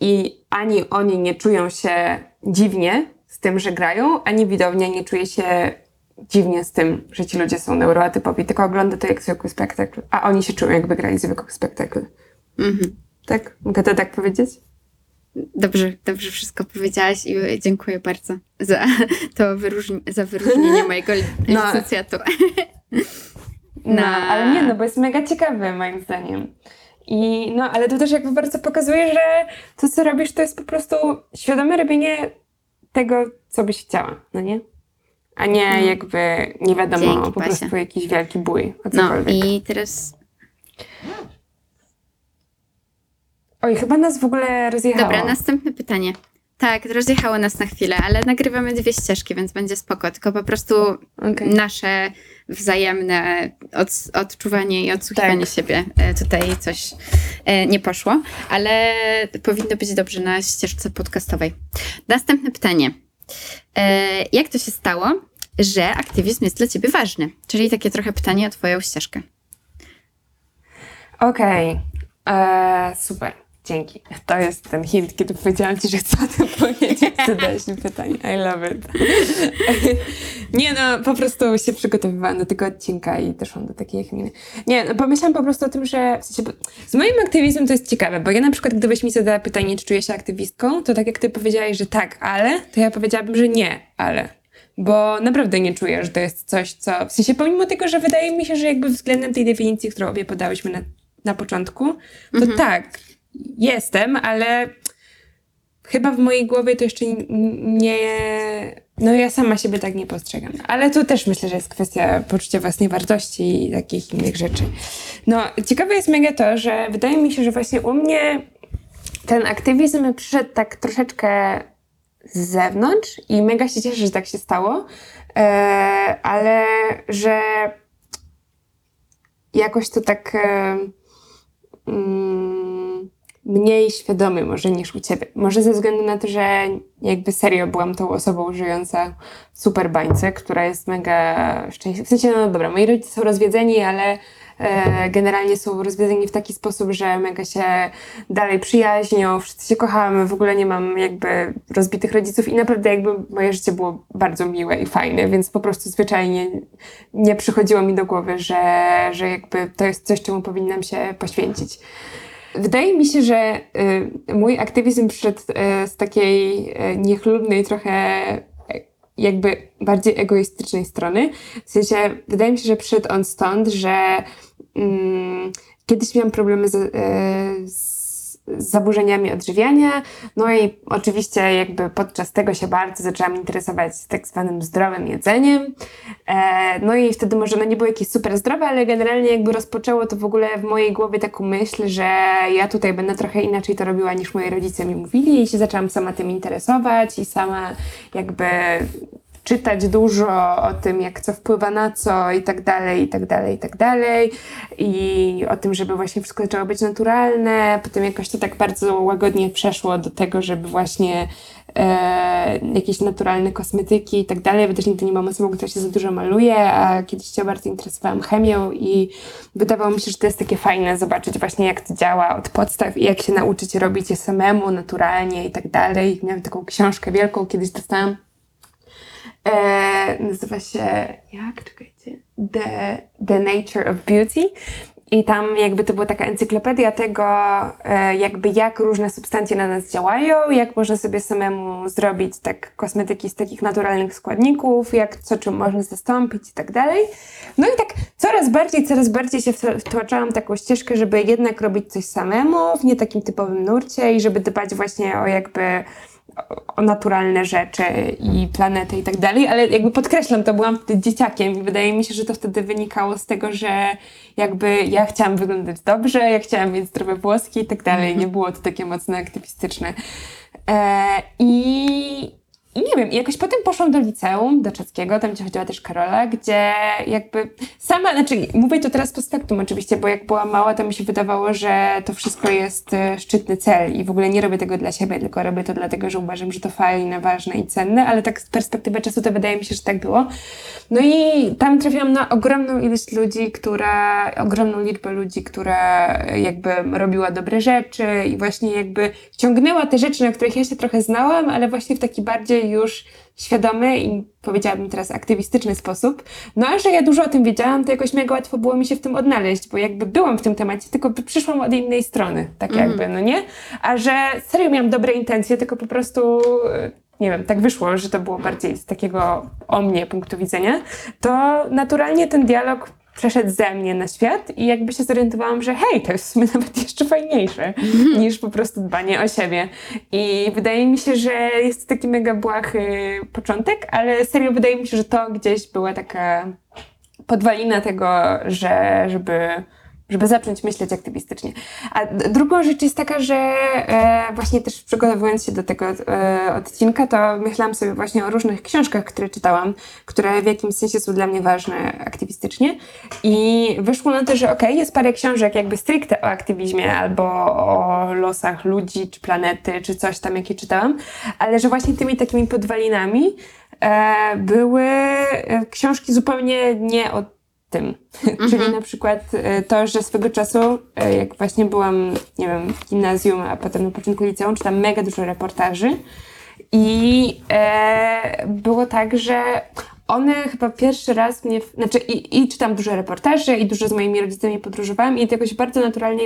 i ani oni nie czują się dziwnie z tym, że grają, ani widownia nie czuje się dziwnie z tym, że ci ludzie są neuroatypowi, tylko ogląda to jak zwykły spektakl, a oni się czują jakby grali zwykły spektakl. Mhm. Tak? Mogę to tak powiedzieć? Dobrze, dobrze wszystko powiedziałaś i dziękuję bardzo za to wyróżni- za wyróżnienie [laughs] mojego No. licencjatu. [laughs] No, Na- ale nie, no bo jest mega ciekawy moim zdaniem. I no, ale to też jakby bardzo pokazuje, że to, co robisz, to jest po prostu świadome robienie tego, co byś chciała, no nie? A nie No. jakby, nie wiadomo, Dzięki, po Basia. prostu jakiś wielki bój, o No cokolwiek. i teraz Oj, chyba nas w ogóle rozjechało. Dobra, następne pytanie. Tak, rozjechało nas na chwilę, ale nagrywamy dwie ścieżki, więc będzie spoko. Tylko po prostu Okej. nasze wzajemne od, odczuwanie i odsłuchiwanie Tak. siebie e, tutaj coś e, nie poszło, ale powinno być dobrze na ścieżce podcastowej. Następne pytanie. E, jak to się stało, że aktywizm jest dla ciebie ważny? Czyli takie trochę pytanie o twoją ścieżkę. Okej, Eee, super, dzięki. To jest ten hint, kiedy powiedziałam Ci, że chcę o tym powiedzieć, [laughs] zadałeś mi pytanie. I love it. [laughs] Nie no, po prostu się przygotowywałam do tego odcinka i doszłam do takiej chwili. Nie, no pomyślałam po prostu o tym, że w sensie, z moim aktywizmem to jest ciekawe, bo ja na przykład gdybyś mi zadała pytanie, czy czuję się aktywistką, to tak jak Ty powiedziałaś, że tak, ale, to ja powiedziałabym, że nie, ale. Bo naprawdę nie czuję, że to jest coś, co. W sensie, pomimo tego, że wydaje mi się, że jakby względem tej definicji, którą obie podałyśmy na, na początku, to tak, jestem, ale chyba w mojej głowie to jeszcze nie. No, ja sama siebie tak nie postrzegam. Ale to też myślę, że jest kwestia poczucia własnej wartości i takich innych rzeczy. No, ciekawe jest mega to, że wydaje mi się, że właśnie u mnie ten aktywizm przyszedł tak troszeczkę z zewnątrz i mega się cieszę, że tak się stało, e, ale że jakoś to tak e, mm, mniej świadomy może niż u ciebie. Może ze względu na to, że jakby serio byłam tą osobą żyjąca w super bańce, która jest mega szczęśliwa. W sensie, no dobra, moi rodzice są rozwiedzeni, ale e, generalnie są rozwiedzeni w taki sposób, że mega się dalej przyjaźnią, wszyscy się kochamy, w ogóle nie mam jakby rozbitych rodziców i naprawdę jakby moje życie było bardzo miłe i fajne, więc po prostu zwyczajnie nie przychodziło mi do głowy, że, że jakby to jest coś, czemu powinnam się poświęcić. Wydaje mi się, że y, mój aktywizm przyszedł y, z takiej y, niechlubnej, trochę y, jakby bardziej egoistycznej strony. W sensie, wydaje mi się, że przyszedł on stąd, że mm, kiedyś miałam problemy z, z z zaburzeniami odżywiania, no i oczywiście jakby podczas tego się bardzo zaczęłam interesować tak zwanym zdrowym jedzeniem. E, no i wtedy może no nie było jakieś super zdrowe, ale generalnie jakby rozpoczęło to w ogóle w mojej głowie taką myśl, że ja tutaj będę trochę inaczej to robiła niż moi rodzice mi mówili i się zaczęłam sama tym interesować i sama jakby czytać dużo o tym, jak co wpływa na co i tak dalej, i tak dalej, i tak dalej. I o tym, żeby właśnie wszystko zaczęło być naturalne. Potem jakoś to tak bardzo łagodnie przeszło do tego, żeby właśnie e, jakieś naturalne kosmetyki i tak dalej, bo też nigdy nie mam osobą, która się za dużo maluje, a kiedyś się bardzo interesowałam chemią i wydawało mi się, że to jest takie fajne zobaczyć właśnie jak to działa od podstaw i jak się nauczyć robić je samemu, naturalnie i tak dalej. Miałam taką książkę wielką, kiedyś dostałam E, nazywa się, jak, czekajcie, The, The Nature of Beauty. I tam jakby to była taka encyklopedia tego, e, jakby jak różne substancje na nas działają, jak można sobie samemu zrobić tak kosmetyki z takich naturalnych składników, jak co czym można zastąpić i tak dalej. No i tak coraz bardziej, coraz bardziej się wtła- wtłaczałam taką ścieżkę, żeby jednak robić coś samemu, w nie takim typowym nurcie i żeby dbać właśnie o jakby naturalne rzeczy i planety i tak dalej, ale jakby podkreślam, to byłam wtedy dzieciakiem i wydaje mi się, że to wtedy wynikało z tego, że jakby ja chciałam wyglądać dobrze, ja chciałam mieć zdrowe włoski i tak dalej, nie było to takie mocno aktywistyczne. E, I nie wiem, jakoś potem poszłam do liceum, do czeskiego, tam gdzie chodziła też Karola, gdzie jakby sama, znaczy mówię to teraz factum oczywiście, bo jak byłam mała, to mi się wydawało, że to wszystko jest e, szczytny cel i w ogóle nie robię tego dla siebie, tylko robię to dlatego, że uważam, że to fajne, ważne i cenne, ale tak z perspektywy czasu to wydaje mi się, że tak było. No i tam trafiłam na ogromną ilość ludzi, która, ogromną liczbę ludzi, która jakby robiła dobre rzeczy i właśnie jakby ciągnęła te rzeczy, na których ja się trochę znałam, ale właśnie w taki bardziej już świadomy i powiedziałabym teraz aktywistyczny sposób. No a że ja dużo o tym wiedziałam, to jakoś mega łatwo było mi się w tym odnaleźć, bo jakby byłam w tym temacie, tylko przyszłam od innej strony, tak jakby, no nie? A że serio miałam dobre intencje, tylko po prostu e, nie wiem, tak wyszło, że to było bardziej z takiego o mnie punktu widzenia, to naturalnie ten dialog przeszedł ze mnie na świat i jakby się zorientowałam, że hej, to jest w sumie [laughs] nawet jeszcze fajniejsze niż po prostu dbanie o siebie. I wydaje mi się, że jest to taki mega błahy początek, ale serio wydaje mi się, że to gdzieś była taka podwalina tego, że żeby, żeby zacząć myśleć aktywistycznie. A d- drugą rzecz jest taka, że e, właśnie też przygotowując się do tego e, odcinka, to myślałam sobie właśnie o różnych książkach, które czytałam, które w jakimś sensie są dla mnie ważne aktywistycznie i wyszło na to, że okej, jest parę książek jakby stricte o aktywizmie albo o losach ludzi, czy planety, czy coś tam, jakie czytałam, ale że właśnie tymi takimi podwalinami e, były e, książki zupełnie nie o tym. [laughs] Czyli na przykład e, to, że swego czasu, e, jak właśnie byłam, nie wiem, w gimnazjum, a potem na początku liceum, czytam mega dużo reportaży i e, było tak, że one chyba pierwszy raz mnie, znaczy i, i czytam dużo reportaży i dużo z moimi rodzicami podróżowałam i to jakoś bardzo naturalnie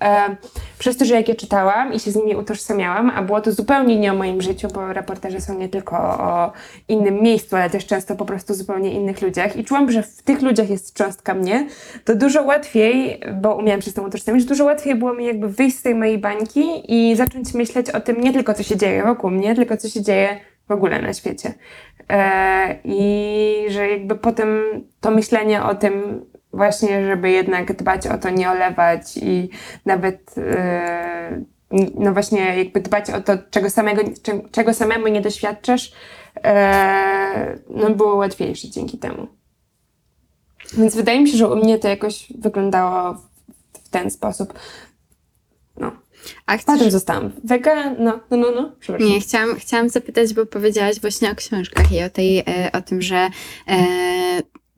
e, przez to, że jak je czytałam i się z nimi utożsamiałam, a było to zupełnie nie o moim życiu, bo reportaże są nie tylko o innym miejscu, ale też często po prostu zupełnie innych ludziach i czułam, że w tych ludziach jest cząstka mnie, to dużo łatwiej, bo umiałam się z tym utożsamić, dużo łatwiej było mi jakby wyjść z tej mojej bańki i zacząć myśleć o tym nie tylko, co się dzieje wokół mnie, tylko co się dzieje w ogóle na świecie. E, I że jakby potem to myślenie o tym właśnie, żeby jednak dbać o to, nie olewać i nawet e, no właśnie jakby dbać o to, czego, samego, czego, samemu nie doświadczasz, e, no było łatwiejsze dzięki temu. Więc wydaje mi się, że u mnie to jakoś wyglądało w, w ten sposób. No. A Potem chcesz... zostałam wegan, no, no, no, no, przepraszam. Nie, chciałam, chciałam zapytać, bo powiedziałaś właśnie o książkach i o, tej, e, o tym, że e,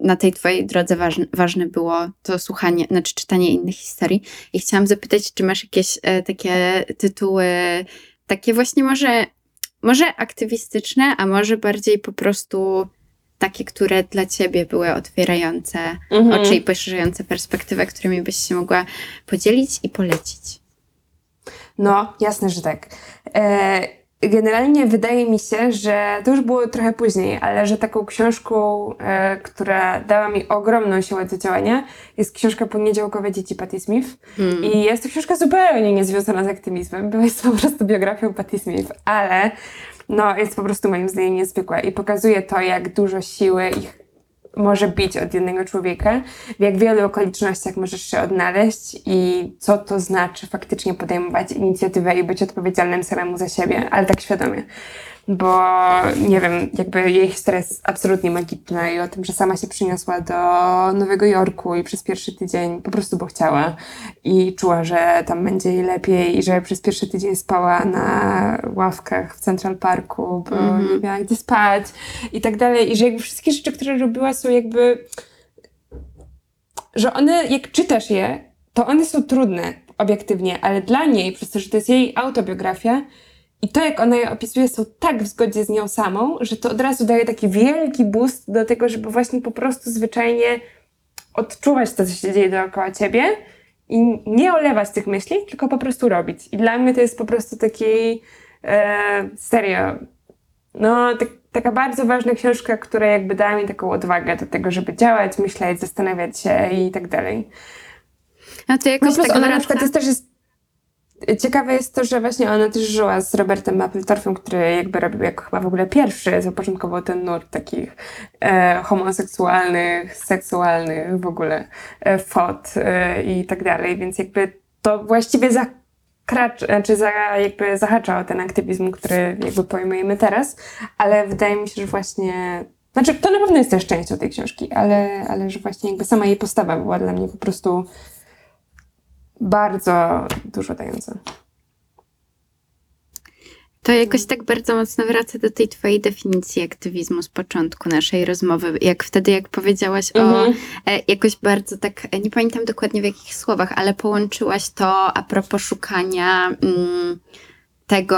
na tej twojej drodze ważne, ważne było to słuchanie, znaczy czytanie innych historii. I chciałam zapytać, czy masz jakieś e, takie tytuły, takie właśnie może, może aktywistyczne, a może bardziej po prostu takie, które dla ciebie były otwierające Mhm. oczy i poszerzające perspektywę, którymi byś się mogła podzielić i polecić. No, jasne, że tak. E, generalnie wydaje mi się, że to już było trochę później, ale że taką książką, e, która dała mi ogromną siłę do działania, jest książka Poniedziałkowe dzieci Patti Smith. Hmm. I jest to książka zupełnie niezwiązana z aktywizmem, bo jest po prostu biografią Patti Smith, ale no, jest po prostu moim zdaniem niezwykła i pokazuje to, jak dużo siły ich może bić od jednego człowieka, w jak wielu okolicznościach możesz się odnaleźć i co to znaczy faktycznie podejmować inicjatywę i być odpowiedzialnym samemu za siebie, ale tak świadomie. Bo nie wiem, jakby jej historia jest absolutnie magiczna i o tym, że sama się przyniosła do Nowego Jorku i przez pierwszy tydzień po prostu bo chciała i czuła, że tam będzie jej lepiej i że przez pierwszy tydzień spała na ławkach w Central Parku, bo Mhm. nie miała gdzie spać i tak dalej i że jakby wszystkie rzeczy, które robiła są jakby że one, jak czytasz je, to one są trudne obiektywnie, ale dla niej, przez to, że to jest jej autobiografia, I to, jak ona je opisuje, są tak w zgodzie z nią samą, że to od razu daje taki wielki boost do tego, żeby właśnie po prostu zwyczajnie odczuwać to, co się dzieje dookoła ciebie i nie olewać tych myśli, tylko po prostu robić. I dla mnie to jest po prostu taki e, serio, no tak, taka bardzo ważna książka, która jakby dała mi taką odwagę do tego, żeby działać, myśleć, zastanawiać się i tak dalej. No to No jakoś plus tak ona na przykład jest też jest, ciekawe jest to, że właśnie ona też żyła z Robertem Mapplethorpe'em, który jakby robił jako chyba w ogóle pierwszy, zapoczątkował ten nurt takich e, homoseksualnych, seksualnych w ogóle e, fot e, i tak dalej, więc jakby to właściwie zakracz, znaczy za, jakby zahacza o ten aktywizm, który jakby pojmujemy teraz, ale wydaje mi się, że właśnie znaczy, to na pewno jest też częścią tej książki, ale, ale że właśnie jakby sama jej postawa była dla mnie po prostu bardzo dużo dająca. To jakoś tak bardzo mocno wraca do tej twojej definicji aktywizmu z początku naszej rozmowy. Jak wtedy, jak powiedziałaś o Mhm. e, jakoś bardzo tak, e, nie pamiętam dokładnie w jakich słowach, ale połączyłaś to a propos szukania mm, tego,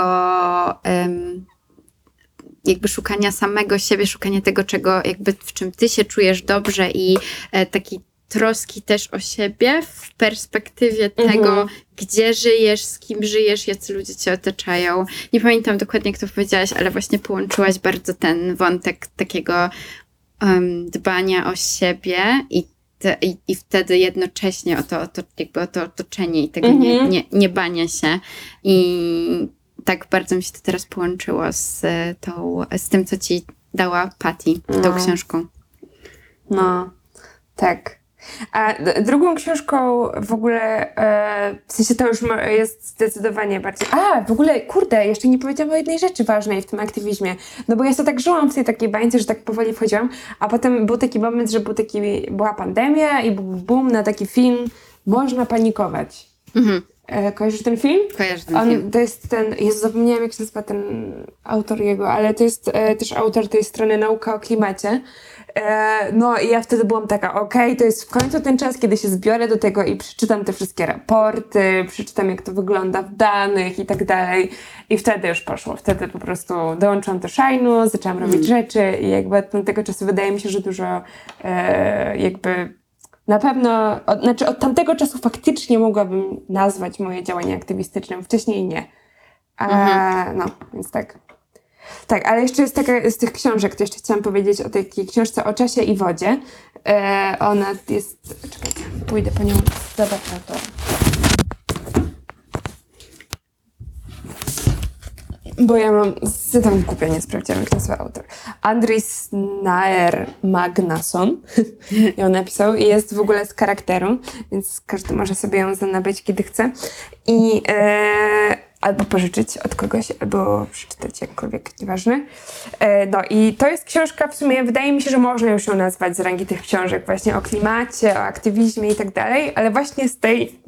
jakby szukania samego siebie, szukania tego, czego, jakby w czym ty się czujesz dobrze i e, takiej troski też o siebie w perspektywie Mhm. tego, gdzie żyjesz, z kim żyjesz, jacy ludzie cię otaczają. Nie pamiętam dokładnie, jak to powiedziałaś, ale właśnie połączyłaś bardzo ten wątek takiego em, dbania o siebie i, te, i, i wtedy jednocześnie o to, o to, jakby o to otoczenie i tego nie, Mhm. nie, nie bania się. I tak bardzo mi się to teraz połączyło z, e, tą, z tym, co ci dała Patty, tą No. książką. No, tak. A drugą książką w ogóle, e, w sensie to już jest zdecydowanie bardziej. A, w ogóle, kurde, jeszcze nie powiedziałam o jednej rzeczy ważnej w tym aktywizmie. No bo ja sobie tak żyłam w tej takiej bańce, że tak powoli wchodziłam, a potem był taki moment, że był taki, była pandemia i był boom na taki film Można panikować. Mhm. E, kojarzysz ten film? Kojarzę ten film. On, to jest ten, Jezu, zapomniałam jak się nazywa ten autor jego, ale to jest e, też autor tej strony Nauka o klimacie. E, no i ja wtedy byłam taka, okej, to jest w końcu ten czas, kiedy się zbiorę do tego i przeczytam te wszystkie raporty, przeczytam jak to wygląda w danych i tak dalej. I wtedy już poszło. Wtedy po prostu dołączyłam do Shine'u, zaczęłam robić rzeczy i jakby od tamtego czasu wydaje mi się, że dużo e, jakby na pewno, od, znaczy od tamtego czasu faktycznie mogłabym nazwać moje działanie aktywistycznym, wcześniej nie. A, No, więc tak. Tak, ale jeszcze jest taka z tych książek, to jeszcze chciałam powiedzieć o takiej książce o czasie i wodzie. E, ona jest, pójdę po nią zobaczę to. Bo ja mam, tam głupia nie sprawdziłam, jak nazywa autor. Andris Naer Magnason [laughs] ją napisał i jest w ogóle z charakteru, więc każdy może sobie ją nabyć, kiedy chce. I e, albo pożyczyć od kogoś, albo przeczytać jakkolwiek, nieważne. E, no i to jest książka w sumie, wydaje mi się, że można już ją nazwać z rangi tych książek właśnie o klimacie, o aktywizmie i tak dalej, ale właśnie z tej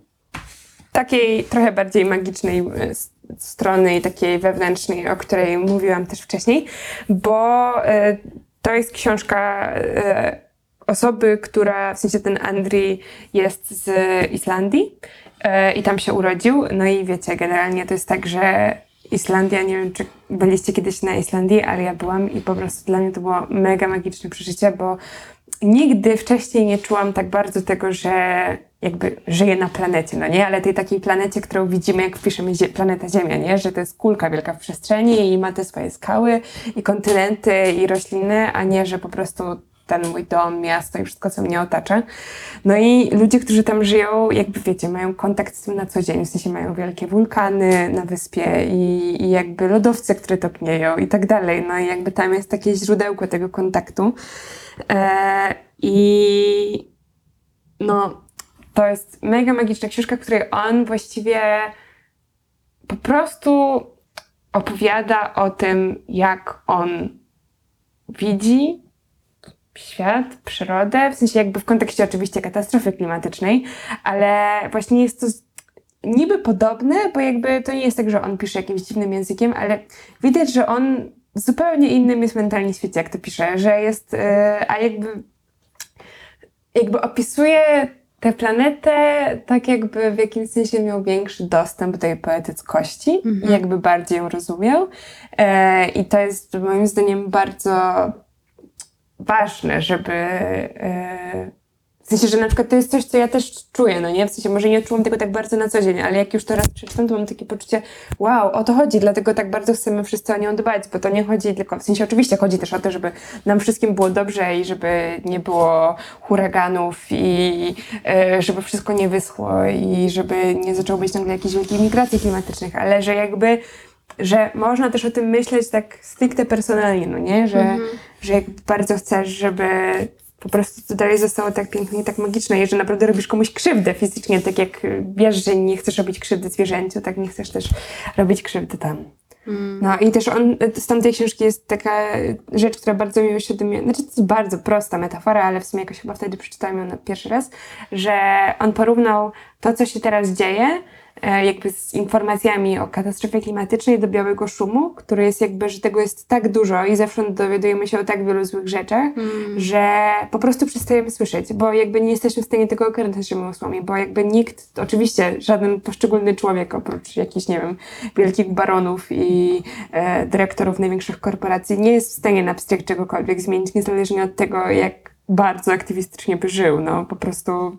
takiej trochę bardziej magicznej e, strony i takiej wewnętrznej, o której mówiłam też wcześniej, bo e, to jest książka osoby, która, w sensie ten Andri jest z Islandii i tam się urodził. No i wiecie, generalnie to jest tak, że Islandia, nie wiem czy byliście kiedyś na Islandii, ale ja byłam i po prostu dla mnie to było mega magiczne przeżycie, bo nigdy wcześniej nie czułam tak bardzo tego, że jakby żyję na planecie, no nie? Ale tej takiej planecie, którą widzimy, jak wpiszemy zie- planeta Ziemia, nie? Że to jest kulka wielka w przestrzeni i ma te swoje skały i kontynenty i rośliny, a nie, że po prostu ten mój dom, miasto i wszystko, co mnie otacza. No i ludzie, którzy tam żyją, jakby wiecie, mają kontakt z tym na co dzień, w sensie mają wielkie wulkany na wyspie i, i jakby lodowce, które topnieją i tak dalej. No i jakby tam jest takie źródełko tego kontaktu. E, I no, to jest mega magiczna książka, w której on właściwie po prostu opowiada o tym, jak on widzi świat, przyrodę, w sensie jakby w kontekście oczywiście katastrofy klimatycznej, ale właśnie jest to niby podobne, bo jakby to nie jest tak, że on pisze jakimś dziwnym językiem, ale widać, że on zupełnie innym jest mentalnie świecie, jak to pisze, że jest, e, a jakby jakby opisuje tę planetę tak jakby w jakimś sensie miał większy dostęp do jej poetyckości Mhm. i jakby bardziej ją rozumiał. E, I to jest moim zdaniem bardzo ważne, żeby e, w sensie, że na przykład to jest coś, co ja też czuję, no nie? W sensie może nie czułam tego tak bardzo na co dzień, ale jak już to raz przeczytam, to mam takie poczucie, wow, o to chodzi, dlatego tak bardzo chcemy wszyscy o nią dbać, bo to nie chodzi tylko, w sensie oczywiście chodzi też o to, żeby nam wszystkim było dobrze i żeby nie było huraganów i e, żeby wszystko nie wyschło i żeby nie zaczęło być nagle jakichś wielkich migracji klimatycznych, ale że jakby że można też o tym myśleć tak stricte personalnie, no nie? Że, że jak bardzo chcesz, żeby po prostu to dalej zostało tak pięknie i tak magiczne i że naprawdę robisz komuś krzywdę fizycznie, tak jak wiesz, że nie chcesz robić krzywdy zwierzęciu, tak nie chcesz też robić krzywdy tam. Mm. No i też on, z tamtej książki jest taka rzecz, która bardzo mi uświadomiła, znaczy to jest bardzo prosta metafora, ale w sumie jakoś chyba wtedy przeczytałam ją na pierwszy raz, że on porównał to, co się teraz dzieje, jakby z informacjami o katastrofie klimatycznej do białego szumu, który jest jakby, że tego jest tak dużo i zewsząd dowiadujemy się o tak wielu złych rzeczach, Mm. że po prostu przestajemy słyszeć, bo jakby nie jesteśmy w stanie tego ogarnąć naszymi umysłami, bo jakby nikt, oczywiście żaden poszczególny człowiek, oprócz jakichś, nie wiem, wielkich baronów i e, dyrektorów największych korporacji, nie jest w stanie na pstryk czegokolwiek zmienić, niezależnie od tego, jak bardzo aktywistycznie by żył. No po prostu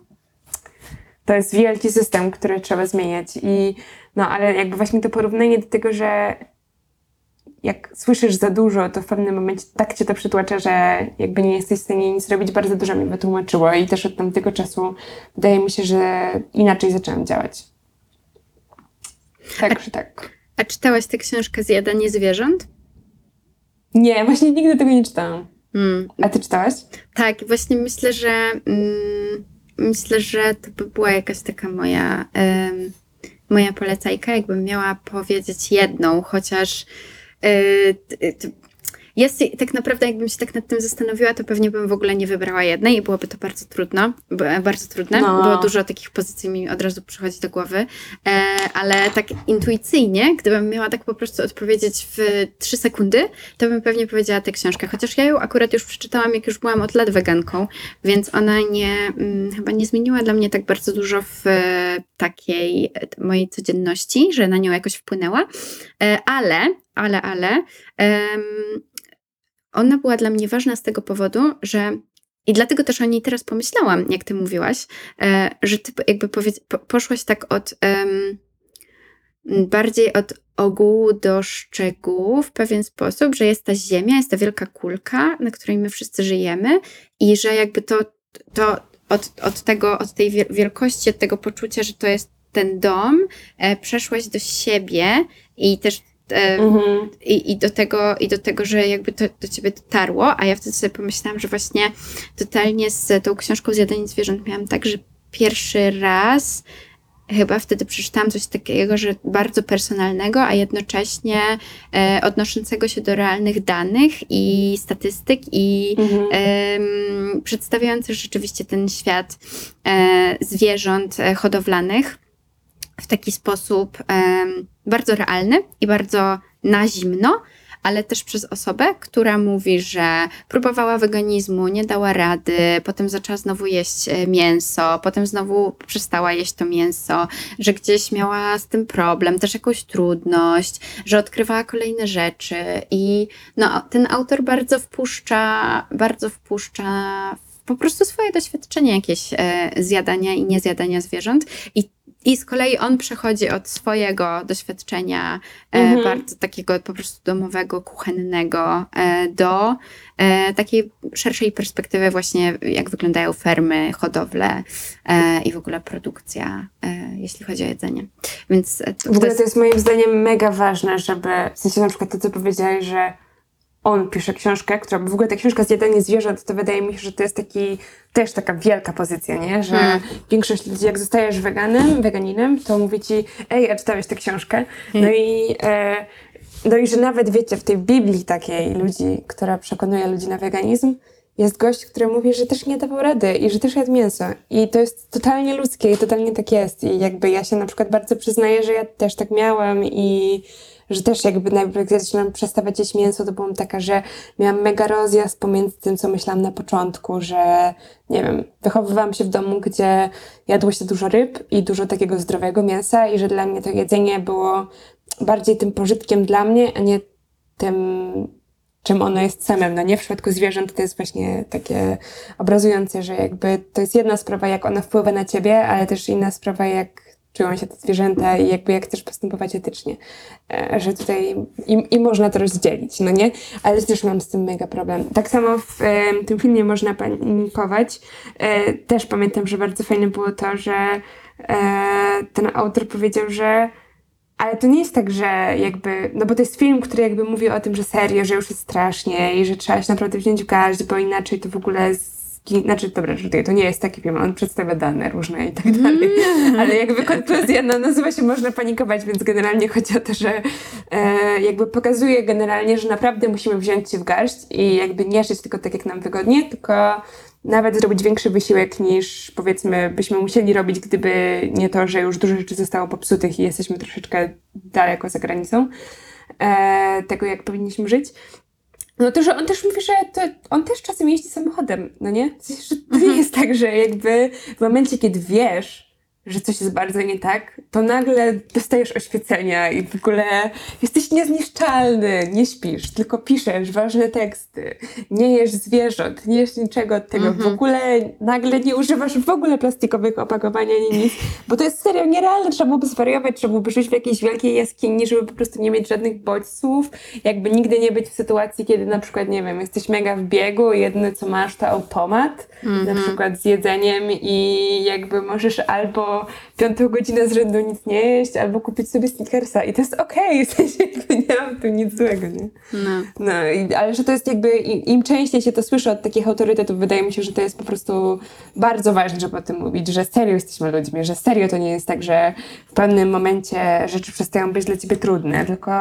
to jest wielki system, który trzeba zmieniać i no ale jakby właśnie to porównanie do tego, że jak słyszysz za dużo, to w pewnym momencie tak cię to przytłacza, że jakby nie jesteś w stanie nic robić, bardzo dużo mi wytłumaczyło i też od tamtego czasu wydaje mi się, że inaczej zaczęłam działać. Także tak. A czytałaś tę książkę Zjadanie zwierząt? Nie, właśnie nigdy tego nie czytałam. Mm. A ty czytałaś? Tak, właśnie myślę, że mm, myślę, że to by była jakaś taka moja, moja polecajka, jakbym miała powiedzieć jedną, chociaż y, t- jest tak naprawdę, jakbym się tak nad tym zastanowiła, to pewnie bym w ogóle nie wybrała jednej i byłoby to bardzo trudno, bardzo trudne, No. bo dużo takich pozycji mi od razu przychodzi do głowy, e, ale tak intuicyjnie, gdybym miała tak po prostu odpowiedzieć w trzy sekundy, to bym pewnie powiedziała tę książkę, chociaż ja ją akurat już przeczytałam, jak już byłam od lat weganką, więc ona nie, mm, chyba nie zmieniła dla mnie tak bardzo dużo w takiej mojej codzienności, że na nią jakoś wpłynęła, E, ale, ale, ale ona była dla mnie ważna z tego powodu, że i dlatego też o niej teraz pomyślałam, jak ty mówiłaś, e, że ty jakby po, poszłaś tak od em, bardziej od ogółu do szczegółów w pewien sposób, że jest ta ziemia, jest ta wielka kulka, na której my wszyscy żyjemy i że jakby to, to od, od tego, od tej wiel- wielkości, od tego poczucia, że to jest ten dom, e, przeszłaś do siebie i też Mhm. i, i, do tego, I do tego, że jakby to do ciebie dotarło, a ja wtedy sobie pomyślałam, że właśnie totalnie z tą książką Zjadanie zwierząt miałam tak, że pierwszy raz chyba wtedy przeczytałam coś takiego, że bardzo personalnego, a jednocześnie e, odnoszącego się do realnych danych i statystyk i Mhm. przedstawiający rzeczywiście ten świat e, zwierząt e, hodowlanych w taki sposób bardzo realny i bardzo na zimno, ale też przez osobę, która mówi, że próbowała weganizmu, nie dała rady, potem zaczęła znowu jeść e, mięso, potem znowu przestała jeść to mięso, że gdzieś miała z tym problem, też jakąś trudność, że odkrywała kolejne rzeczy i no, ten autor bardzo wpuszcza, bardzo wpuszcza w po prostu swoje doświadczenie jakieś e, zjadania i niezjadania zwierząt i i z kolei on przechodzi od swojego doświadczenia e, Mhm. bardzo takiego po prostu domowego, kuchennego e, do takiej szerszej perspektywy właśnie jak wyglądają fermy, hodowle i w ogóle produkcja, jeśli chodzi o jedzenie. Więc to, W to ogóle jest, to jest moim zdaniem mega ważne, żeby, w sensie na przykład to, co powiedziałeś, że on pisze książkę, która, w ogóle ta książka Zjadanie zwierząt, to wydaje mi się, że to jest taki, też taka wielka pozycja, nie? Że Mm. większość ludzi, jak zostajesz weganem, weganinem, to mówi ci, ej, a czytałeś tę książkę? No Mm. i, e, no i że nawet, wiecie, w tej Biblii takiej ludzi, która przekonuje ludzi na weganizm, jest gość, który mówi, że też nie dawał rady i że też jadł mięso. I to jest totalnie ludzkie i totalnie tak jest. I jakby ja się na przykład bardzo przyznaję, że ja też tak miałam i że też jakby najpierw zaczynam przestawać jeść mięso, to byłam taka, że miałam mega rozjazd pomiędzy tym, co myślałam na początku, że nie wiem, wychowywałam się w domu, gdzie jadło się dużo ryb i dużo takiego zdrowego mięsa i że dla mnie to jedzenie było bardziej tym pożytkiem dla mnie, a nie tym, czym ono jest samym. No nie w przypadku zwierząt to jest właśnie takie obrazujące, że jakby to jest jedna sprawa, jak ona wpływa na ciebie, ale też inna sprawa, jak czują się te zwierzęta i jakby jak chcesz postępować etycznie. E, Że tutaj i, i można to rozdzielić, no nie? Ale też mam z tym mega problem. Tak samo w e, tym filmie można panikować. E, też pamiętam, że bardzo fajne było to, że e, ten autor powiedział, że ale to nie jest tak, że jakby, no bo to jest film, który jakby mówi o tym, że serio, że już jest strasznie i że trzeba się naprawdę wziąć w garść, bo inaczej to w ogóle znaczy, dobra, żartuję, to nie jest taki film, on przedstawia dane różne i tak dalej, ale jakby konkluzja no, nazywa się Można panikować, więc generalnie chodzi o to, że e, jakby pokazuje generalnie, że naprawdę musimy wziąć się w garść i jakby nie żyć tylko tak, jak nam wygodnie, tylko nawet zrobić większy wysiłek niż powiedzmy byśmy musieli robić, gdyby nie to, że już dużo rzeczy zostało popsutych i jesteśmy troszeczkę daleko za granicą e, tego, jak powinniśmy żyć. No to, że on też mówi, że to, on też czasem jeździ samochodem, no nie? W sensie, że to nie jest tak, że jakby w momencie, kiedy wiesz, że coś jest bardzo nie tak, to nagle dostajesz oświecenia i w ogóle jesteś niezniszczalny, nie śpisz, tylko piszesz ważne teksty, nie jesz zwierząt, nie jesz niczego od tego, w ogóle nagle nie używasz w ogóle plastikowych opakowań ani nic, bo to jest serio nierealne, trzeba byłoby zwariować, trzeba byłoby żyć w jakiejś wielkiej jaskini, żeby po prostu nie mieć żadnych bodźców, jakby nigdy nie być w sytuacji, kiedy na przykład, nie wiem, jesteś mega w biegu, jedyne co masz to automat, na przykład z jedzeniem i jakby możesz albo piątą godzinę z rzędu nic nie jeść, albo kupić sobie sneakersa i to jest okej, w sensie nie mam tu nic złego, nie? No. No, ale że to jest jakby, im, im częściej się to słyszy od takich autorytetów, wydaje mi się, że to jest po prostu bardzo ważne, żeby o tym mówić, że serio jesteśmy ludźmi, że serio to nie jest tak, że w pewnym momencie rzeczy przestają być dla ciebie trudne, tylko,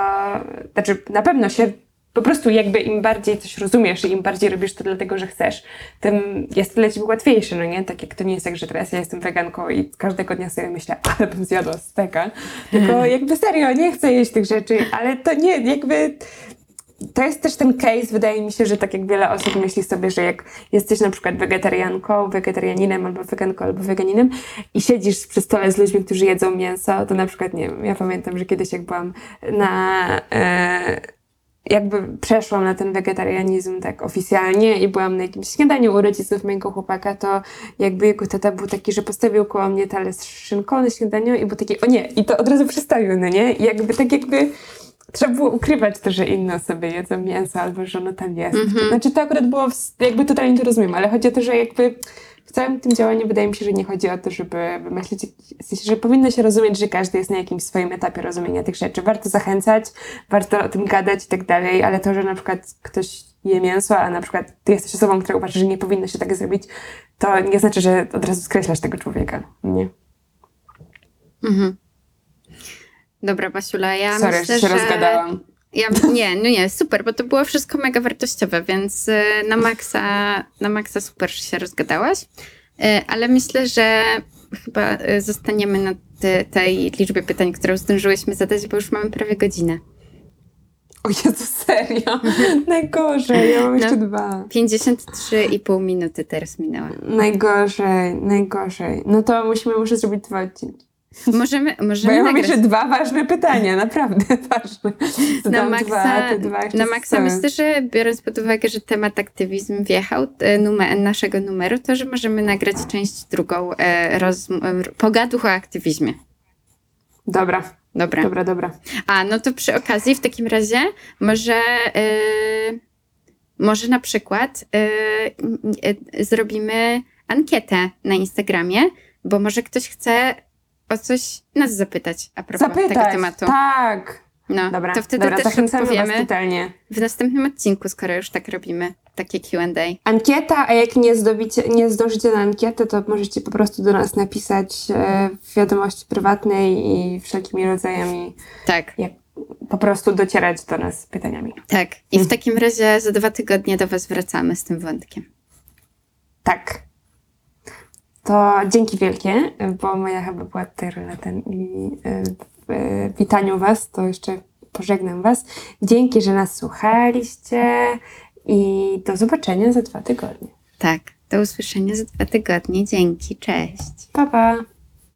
znaczy na pewno się po prostu jakby im bardziej coś rozumiesz i im bardziej robisz to dlatego, że chcesz, tym jest dla ciebie łatwiejsze, no nie? Tak jak to nie jest tak, że teraz ja jestem weganką i każdego dnia sobie myślę, [laughs] ale bym zjadła steka. Tylko jakby serio, nie chcę jeść tych rzeczy, ale to nie, jakby to jest też ten case, wydaje mi się, że tak jak wiele osób myśli sobie, że jak jesteś na przykład wegetarianką, wegetarianinem albo weganką albo weganinem i siedzisz przy stole z ludźmi, którzy jedzą mięso, to na przykład, nie wiem, ja pamiętam, że kiedyś jak byłam na... E, jakby przeszłam na ten wegetarianizm tak oficjalnie i byłam na jakimś śniadaniu u rodziców mojego chłopaka, to jakby jego tata był taki, że postawił koło mnie talerz z szynką na śniadaniu i był taki, o nie, i to od razu przestawił, no nie? I jakby tak jakby trzeba było ukrywać to, że inne osoby jedzą mięso albo że ono tam jest. Znaczy to akurat było, w, jakby totalnie to rozumiem, ale chodzi o to, że jakby w całym tym działaniu wydaje mi się, że nie chodzi o to, żeby wymyślić, w sensie, że powinno się rozumieć, że każdy jest na jakimś swoim etapie rozumienia tych rzeczy. Warto zachęcać, warto o tym gadać i tak dalej, ale to, że na przykład ktoś je mięso, a na przykład ty jesteś osobą, która uważa, że nie powinno się tak zrobić, to nie znaczy, że od razu skreślasz tego człowieka. Nie. Mhm. Dobra, Basiula, ja Sorry, myślę, się że... rozgadałam. Ja, nie, no nie, super, bo to było wszystko mega wartościowe, więc y, na maksa, na maksa super że się rozgadałaś. Y, Ale myślę, że chyba y, zostaniemy na te, tej liczbie pytań, którą zdążyłyśmy zadać, bo już mamy prawie godzinę. O Jezu, serio? [laughs] Najgorzej, ja mam jeszcze No. dwa. 53,5 minuty teraz minęła. Najgorzej, najgorzej. No to musimy może zrobić dwa odcinki. Możemy, Bo możemy ja mam jeszcze dwa ważne pytania, naprawdę [laughs] ważne. Na maksa, dwa, dwa na maksa myślę, że biorąc pod uwagę, że temat aktywizm wjechał e, numer, naszego numeru, to że możemy nagrać część drugą e, e, pogaduch o aktywizmie. Dobra, Dobra. dobra, dobra. A, no to przy okazji w takim razie może, e, może na przykład e, e, zrobimy ankietę na Instagramie, bo może ktoś chce o coś nas zapytać a propos tego Zapytać, tematu. tak. No, Dobra, to wtedy dobra, też odpowiemy w następnym odcinku, skoro już tak robimy takie Q&A. Ankieta, a jak nie, zdobicie, nie zdążycie na ankietę, to możecie po prostu do nas napisać e, w wiadomości prywatnej i wszelkimi rodzajami Tak, jak po prostu docierać do nas z pytaniami. tak. I w takim razie za dwa tygodnie do Was wracamy z tym wątkiem. Tak. To dzięki wielkie, bo moja chyba była rola ten i e, w e, witaniu Was, to jeszcze pożegnam Was. Dzięki, że nas słuchaliście i do zobaczenia za dwa tygodnie. Tak, do usłyszenia za dwa tygodnie. Dzięki, cześć. Pa, pa!